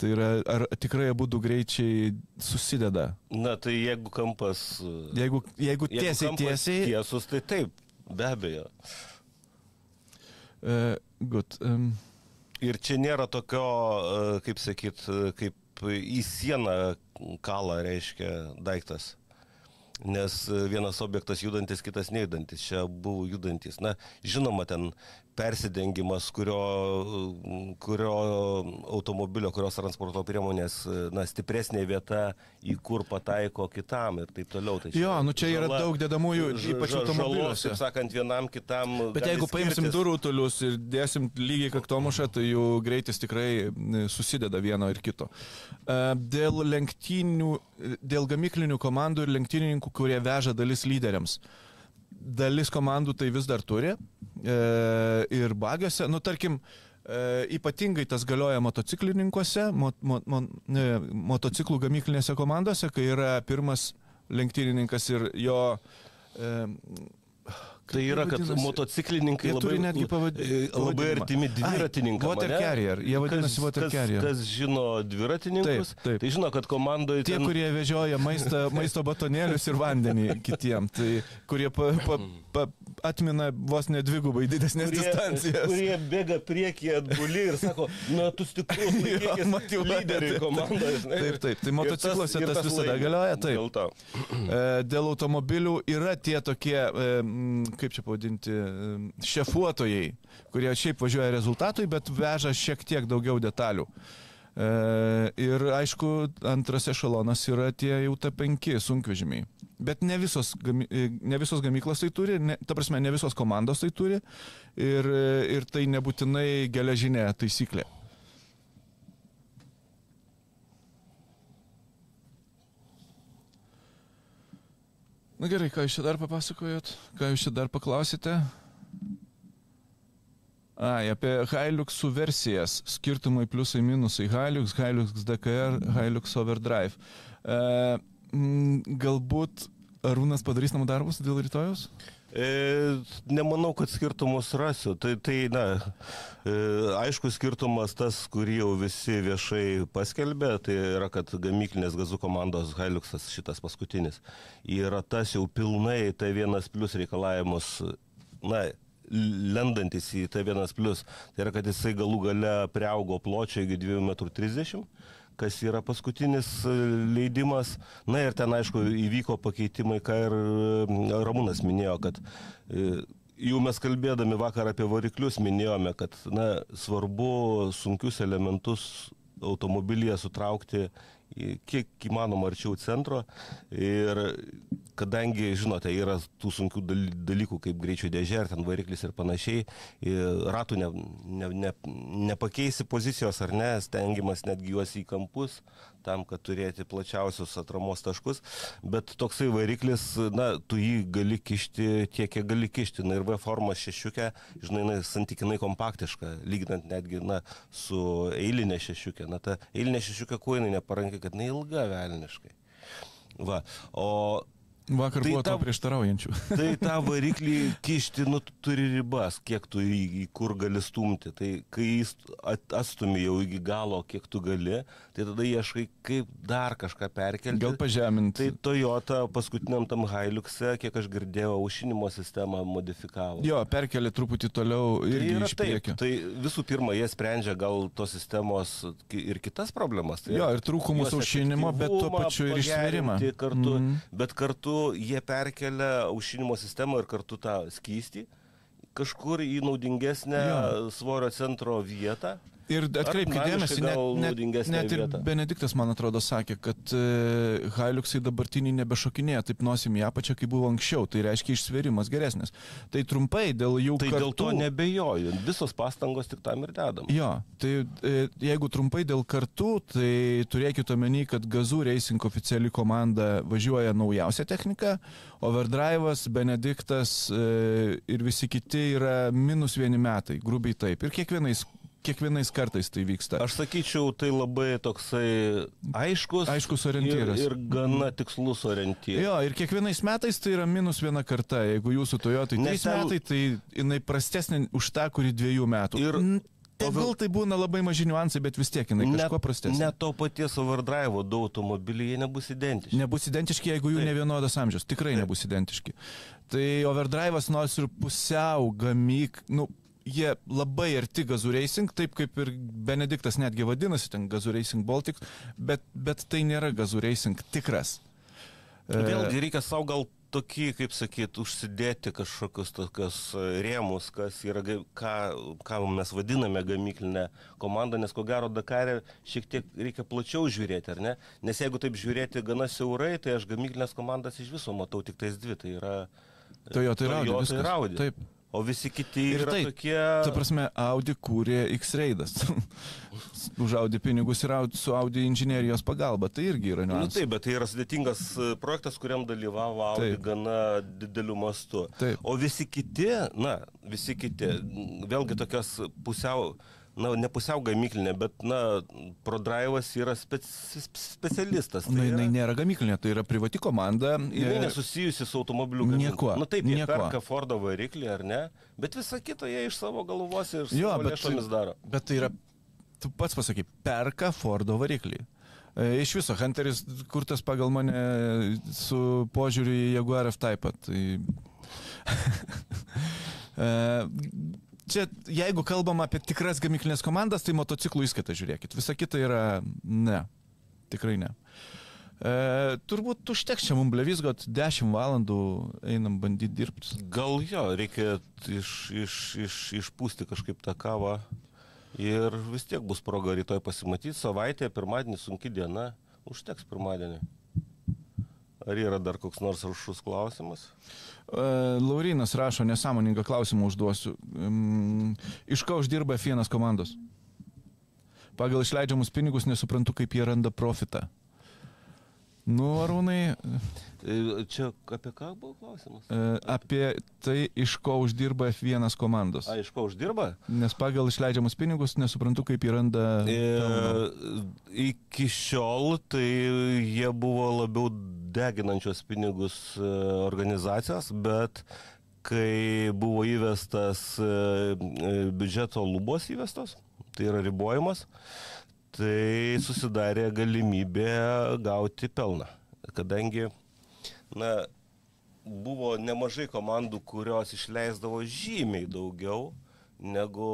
Tai yra, ar tikrai abu du greičiai susideda. Na, tai jeigu kampas. Jeigu, jeigu jeigu tiesiai, kampas tiesiai. Tiesus, tai taip, be abejo. Uh, good. Um, Ir čia nėra tokio, e, kaip sakyt, e, kaip į sieną kalą reiškia daiktas. Nes vienas objektas judantis, kitas nejudantis. Čia buvo judantis. Na, žinoma, ten persidengimas, kurio, e, kurio automobilio, kurios transporto priemonės, e, na, stipresnė vieta, į kur pataiko kitam ir taip toliau. Tai Jo, nu čia yra daug dedamųjų, ypač automobiliuose. Taip sakant, vienam kitam. bet jeigu paimsim skirtis. du rutulius ir dėsim lygiai kaktomušą, tai jų greitis tikrai e, susideda vieno ir kito. Uh, dėl lenktynių, dėl gamiklinių komandų ir lenktynininkų, kurie veža dalis lyderiams. Dalis komandų tai vis dar turi. E, ir bagiuose, nu tarkim, e, ypatingai tas galioja motociklininkuose, mo, mo, mo, e, motociklų gamyklinėse komandose, kai yra pirmas lenktynininkas ir jo... Tai yra, kad motociklininkai Jie labai, netgi pavad- e, labai artimi dviratininkams. Water carrier. Jie vadinasi water kas, carrier. Kas žino dviratininkus, Taip, taip. tai žino, kad komandoje Tie, ten... kurie vežioja maistą, maisto batonėlius ir vandenį kitiem, tai kurie pa, pa, pa, atmina vos ne dvigubai didesnės Kurie, distancijas. kurie bėga priekyje atbuli ir sako, na, tu stiprus, lyderiai taip, komandoje. žinai. Taip, taip, tai Ir motocikluose ir tas visada laimi. galioja, taip. Dėl to. E, Dėl automobilių yra tie tokie, e, kaip čia pavadinti, e, šefuotojai, kurie šiaip važiuoja rezultatui, bet veža šiek tiek daugiau detalių. E, Ir aišku, antras ešalonas yra tie jau T5 sunkvežimiai. Bet ne visos, gami, e, ne visos gamyklos tai turi, ne, ta prasme, ne visos komandos tai turi ir, ir tai nebūtinai geležinė taisyklė. Na gerai, ką jūs čia dar papasakojot? Ką jūs čia dar paklausite? Ai, apie Hiluxų versijas. Skirtumai pliusai minusai. Hilux, Hilux DKR, Hilux Overdrive. E, galbūt Arūnas padarys namų darbus dėl rytojus? E, nemanau, kad skirtumus rasiu. Tai, tai na, e, aišku, skirtumas tas, kurį jau visi viešai paskelbė, tai yra, kad gamyklinės gazų komandos Hiluxas šitas paskutinis yra tas jau pilnai T1 plus reikalavimus, na, lendantis į T1 plus. Tai yra, kad jisai galų gale priaugo pločio iki 2,30 m kas yra paskutinis e, leidimas. Na ir ten, aišku, įvyko pakeitimai, ką ir e, Ramūnas minėjo, kad e, jau mes kalbėdami vakar apie variklius minėjome, kad na, svarbu sunkius elementus automobilyje sutraukti kiek įmanoma arčiau centro. Ir kadangi, žinote, yra tų sunkių dal- dalykų kaip greičio dėžė ar ten variklis ir panašiai, ratų ne, ne, ne, nepakeisi pozicijos ar ne, stengiamas netgi juos į kampus, tam, kad turėti plačiausius atramos taškus, bet toksai variklis, na, tu jį gali kišti tiek, kiek gali kišti. Na ir V formos šešiukė, žinai, na, santykinai kompaktiška, lyginant netgi, na, su eilinė šešiukė. Na, ta eilinė šešiukė kuo jinai neparanki, kad jinai ilga velniškai. Va, o Vakar Tai buvo tau tau- prieštaraujančių. Tai tą variklį kišti, nu, tu turi ribas, kiek tu į, į kur gali stumti. Tai kai jis at- atstumi jau iki galo, kiek tu gali, tai tada ieškai, kaip dar kažką perkelti. Gal pažeminti. Tai Toyota paskutiniam tam Hilux'e, kiek aš girdėjau, aušinimo sistemą modifikavo. Jo, perkelė truputį toliau Tai irgi yra iš priekio. Tai visų pirma, jie sprendžia gal tos sistemos ir kitas problemas. Tai Jo, ir trūkumus aušinimo, bet tuo pačiu ir išsvėrimą. Kartu, mm. Bet kartu jie perkelia aušinimo sistemą ir kartu tą skystį kažkur į naudingesnę Jo. svorio centro vietą. Ir atkreipkite dėmesį, net, net, net ir vieta? Benediktas, man atrodo, sakė, kad e, Hailuksai dabartiniai nebešokinėja taip nosim į apačią, kaip buvo anksčiau. Tai reiškia išsverimas geresnis. Tai trumpai dėl jų Tai kartų... dėl to nebejoju. Visos pastangos tik tam ir dedam. Jo, tai e, jeigu trumpai dėl kartų, tai turėkite omeny, kad Gazų Racing oficiali komanda važiuoja naujausią techniką, Overdrive'as, Benediktas e, ir visi kiti yra minus vieni metai, grubiai taip. Ir kiekvienais, kiekvienais kartais tai vyksta. Aš sakyčiau, tai labai toksai aiškus, Aiškus orientyras. ir, ir gana tikslus orientyras. Jo, ir kiekvienais metais tai yra minus viena karta. Jeigu jūsų Toyota Nes trys ten- metai, tai jinai prastesnė už tą, kuri dviejų metų. Ir- Tegul tai būna labai maži niuansai, bet vis tiek jinai kažkuo prastesnė. Net to paties overdrive du automobiliai jie nebus identiški. Nebus identiški, jeigu jų Taip. ne vienodas amžius. Tikrai Taip. nebus identiški. Tai overdrive'as nors ir pusiau gamyk, nu, jie labai arti Gazų Racing, taip kaip ir Benediktas netgi vadinasi ten Gazų Racing Baltic, bet, bet tai nėra Gazų Racing tikras. E, Vėlgi reikia savo gal tokį, kaip sakyt, užsidėti kažkokius tokius e, rėmus, kas yra, ką, ką mes vadiname gamyklinę komandą, nes ko gero Dakarė šiek tiek reikia plačiau žiūrėti, ar ne? Nes jeigu taip žiūrėti gana siaurai, tai aš gamyklinės komandas iš viso matau tik tais dvi, tai yra Toyota Audi. Toyota ir Audi. Taip. O visi kiti Ir yra tai, tokie... Ta prasme, Audi kūrė X-Raidas. Už Audi pinigus ir Audi, su Audi inžinierijos pagalba. Tai irgi yra Nu niuansas. taip, bet tai yra sudėtingas e, projektas, kuriam dalyvavo Audi Taip. gana dideliu mastu. Taip. O visi kiti, na, visi kiti, vėlgi tokios pusiau, na, ne pusiau gamyklinė, bet, na, ProDrive'as yra speci specialistas. Tai Na, yra, jinai nėra gamyklinė, tai yra privati komanda. jinai E, nesusijusi su automobiliu. Niekuo, Na taip, jie niekuo. perka Fordo variklį ar ne, bet visą kitą jie iš savo galvos ir Jo, savo bet- lėšomis daro. Bet tai yra, tu pats pasakai, perka Fordo variklį. E, Iš viso, Hunteris kurtas pagal mane su požiūriu į Jaguar F-Type. Tai... Čia, jeigu kalbam apie tikras gamyklinės komandas, tai motociklų įskaitą žiūrėkit. Visa kita yra ne. Tikrai ne. E, turbūt užteks čia mums blevizgot 10 valandų einam bandyti dirbti. Gal jo, reikia iš, iš, iš, išpūsti kažkaip tą kavą ir vis tiek bus proga rytoj pasimatyti. Savaitė, pirmadienį sunki diena, užteks pirmadienį. Ar yra dar koks nors rušus klausimas? E, Laurinas rašo, nesąmoningą klausimą užduosiu. Iš ko uždirba F1 komandos? Pagal išleidžiamus pinigus nesuprantu, kaip jie randa profitą. Nu, Arūnai, E, Čia apie ką buvo klausimas? e, apie tai, iš ko uždirba F1 komandos. A, iš ko uždirba? Nes pagal išleidžiamus pinigus nesuprantu, kaip jie randa. pelną. E, iki šiol tai jie buvo labiau deginančios pinigus e, organizacijos, bet kai buvo įvestas e, e, biudžeto lubos įvestos, tai yra ribojimas, tai susidarė galimybė gauti pelną. Kadangi na, buvo nemažai komandų, kurios išleisdavo žymiai daugiau negu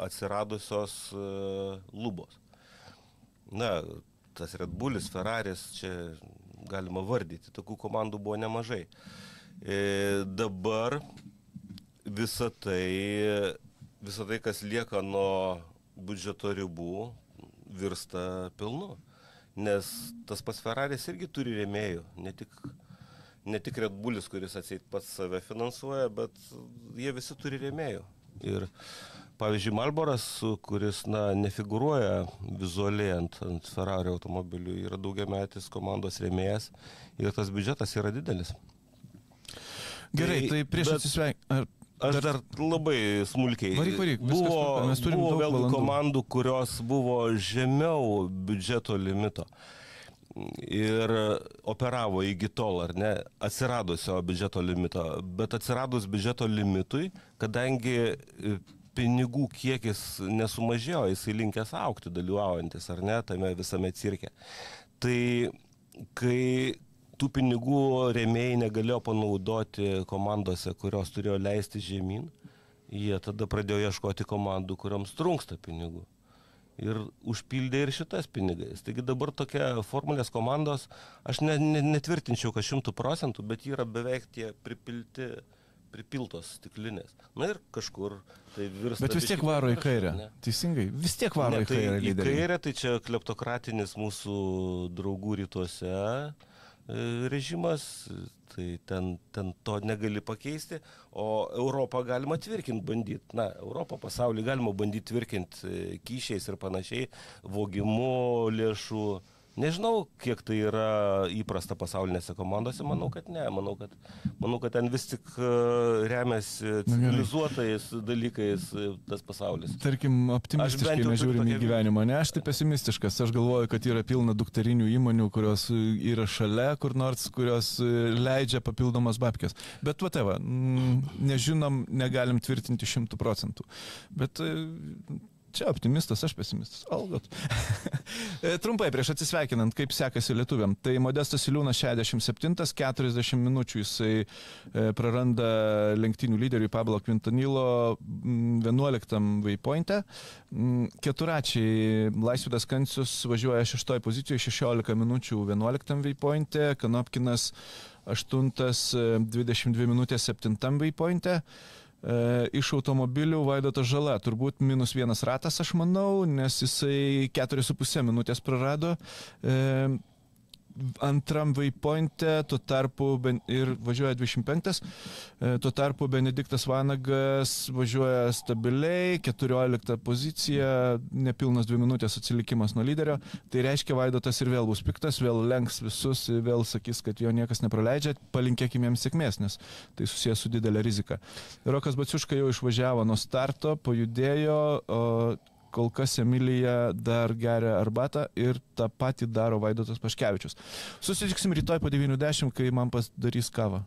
atsiradusios e, lubos. na, tas Red Bullis, Ferraris, čia galima vardyti, tokių komandų buvo nemažai. E, dabar visa tai, visa tai, kas lieka nuo biudžeto ribų, virsta pilnu. Nes tas pats Ferraris irgi turi rėmėjų, ne tik, ne tik Red Bullis, kuris atseit pats save finansuoja, bet jie visi turi rėmėjų. Ir pavyzdžiui, Malboras, kuris na, nefigūruoja vizualiai ant, ant Ferrari automobilių, yra daugiametis komandos rėmėjas ir tas biudžetas yra didelis. Gerai, tai, tai prieš bet- atsisveikinant. Aš dar labai smulkiai. Varyk, varyk, buvo, tvarkoj, mes turim buvo vėlgi valandų. komandų, kurios buvo žemiau biudžeto limito. Ir operavo iki tol, ar ne, atsiradusio biudžeto limito. Bet atsiradus biudžeto limitui, kadangi e, pinigų kiekis nesumažėjo, jisai linkęs aukti dalyvaujantis, ar ne, tame visame cirke. Tai kai tų pinigų rėmėjai negalėjo panaudoti komandose, kurios turėjo leisti žemyn, jie tada pradėjo ieškoti komandų, kuriams trūksta pinigų. Ir užpildė ir šitas pinigais. Taigi dabar tokia formulės komandos, aš ne, ne, netvirtinčiau, kad šimtų procentų, bet yra beveik tie pripilti, pripiltos stiklinės. Na ir kažkur tai virsta. Bet vis tiek varo į kairę. ne? Teisingai, vis tiek varo Ne, į kairę tai į lyderiai. kairę tai čia kleptokratinis mūsų draugų rytuose režimas, tai ten, ten to negali pakeisti, o Europą galima tvirkinti, bandyti, na, Europą, pasaulį galima bandyti tvirkinti kyšiais ir panašiai, vogimu lėšų. Nežinau, kiek tai yra įprasta pasaulinėse komandose, manau, kad ne, manau, kad, manau, kad ten vis tik e, remiasi gerai. civilizuotais dalykais e, tas pasaulis. Tarkim, optimistiškai bent jau turiu nežiūrim į tokią gyvenimą. Ne, aš tai pesimistiškas. Aš galvoju, kad yra pilna dukterinių įmonių, kurios e, yra šalia kur nors, kurios leidžia papildomas babkės. Bet whatever, mm, nežinom, negalim tvirtinti šimtų procentų. Bet čia optimistas, aš pesimistas. Algot. E, Trumpai prieš atsisveikinant, kaip sekasi lietuviam. Tai Modestas Iliūnas 67, 40 minučių jisai e, praranda lenktynių lyderiui Pablo Quintanilo mm, 11 vaipointe. Mm, Keturačiai Laisvidas Kancius važiuoja 6 pozicijoje 16 minučių 11 vaipointe, Kanopkinas 8 22 minutės 7 vaipointe. E, iš automobilių Vaidotas Žala, turbūt minus vienas ratas, aš manau, nes jisai 4,5 minutės prarado. E, antram vaipointe, tuo tarpu ben- ir važiuoja 25, e, tuo tarpu Benediktas Vanagas važiuoja stabiliai, 14 pozicija, nepilnas 2 minutės atsilikimas nuo lyderio, tai reiškia Vaidotas ir vėl bus piktas, vėl lenks visus, vėl sakys, kad jo niekas nepraleidžia, palinkėkime jiems sėkmės, nes tai susijęs su didelė rizika. Rokas Baciuška jau išvažiavo nuo starto, pajudėjo, o kol kas Emilija dar geria arbatą ir tą patį daro Vaidotas Paškevičius. Susitiksim rytoj po 90, kai man padarys kavą.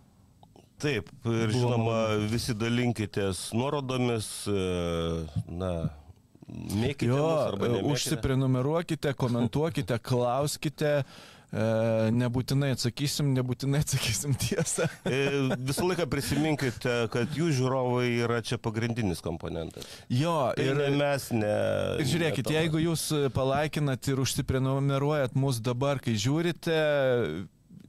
Taip, ir Buvo žinoma, visi dalinkitės nuorodomis, e, na, mėkite Jo, užsiprenumeruokite, komentuokite, klauskite. E, nebūtinai atsakysim, nebūtinai atsakysim tiesą. E, Visą laiką prisiminkite, kad jų žiūrovai yra čia pagrindinis komponentas. Jo, Tai ir, ne mes, ne. ir žiūrėkit, ne jeigu jūs palaikinat ir užsiprenumeruojat mus dabar, kai žiūrite,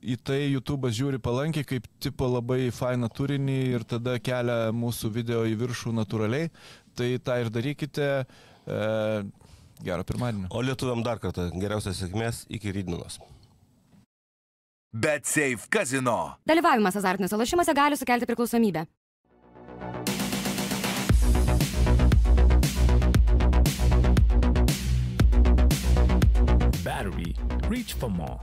į tai YouTube'as žiūri palankiai, kaip tipo labai fainą turinį ir tada kelia mūsų video į viršų natūraliai. Tai tą ir darykite. E, gero pirmadienio. O lietuviam dar kartą geriausios sėkmės iki rydienos. Bet Safe Casino. Dalyvavimas azartiniuose lošimuose gali sukelti priklausomybę. Battery. Reach for more.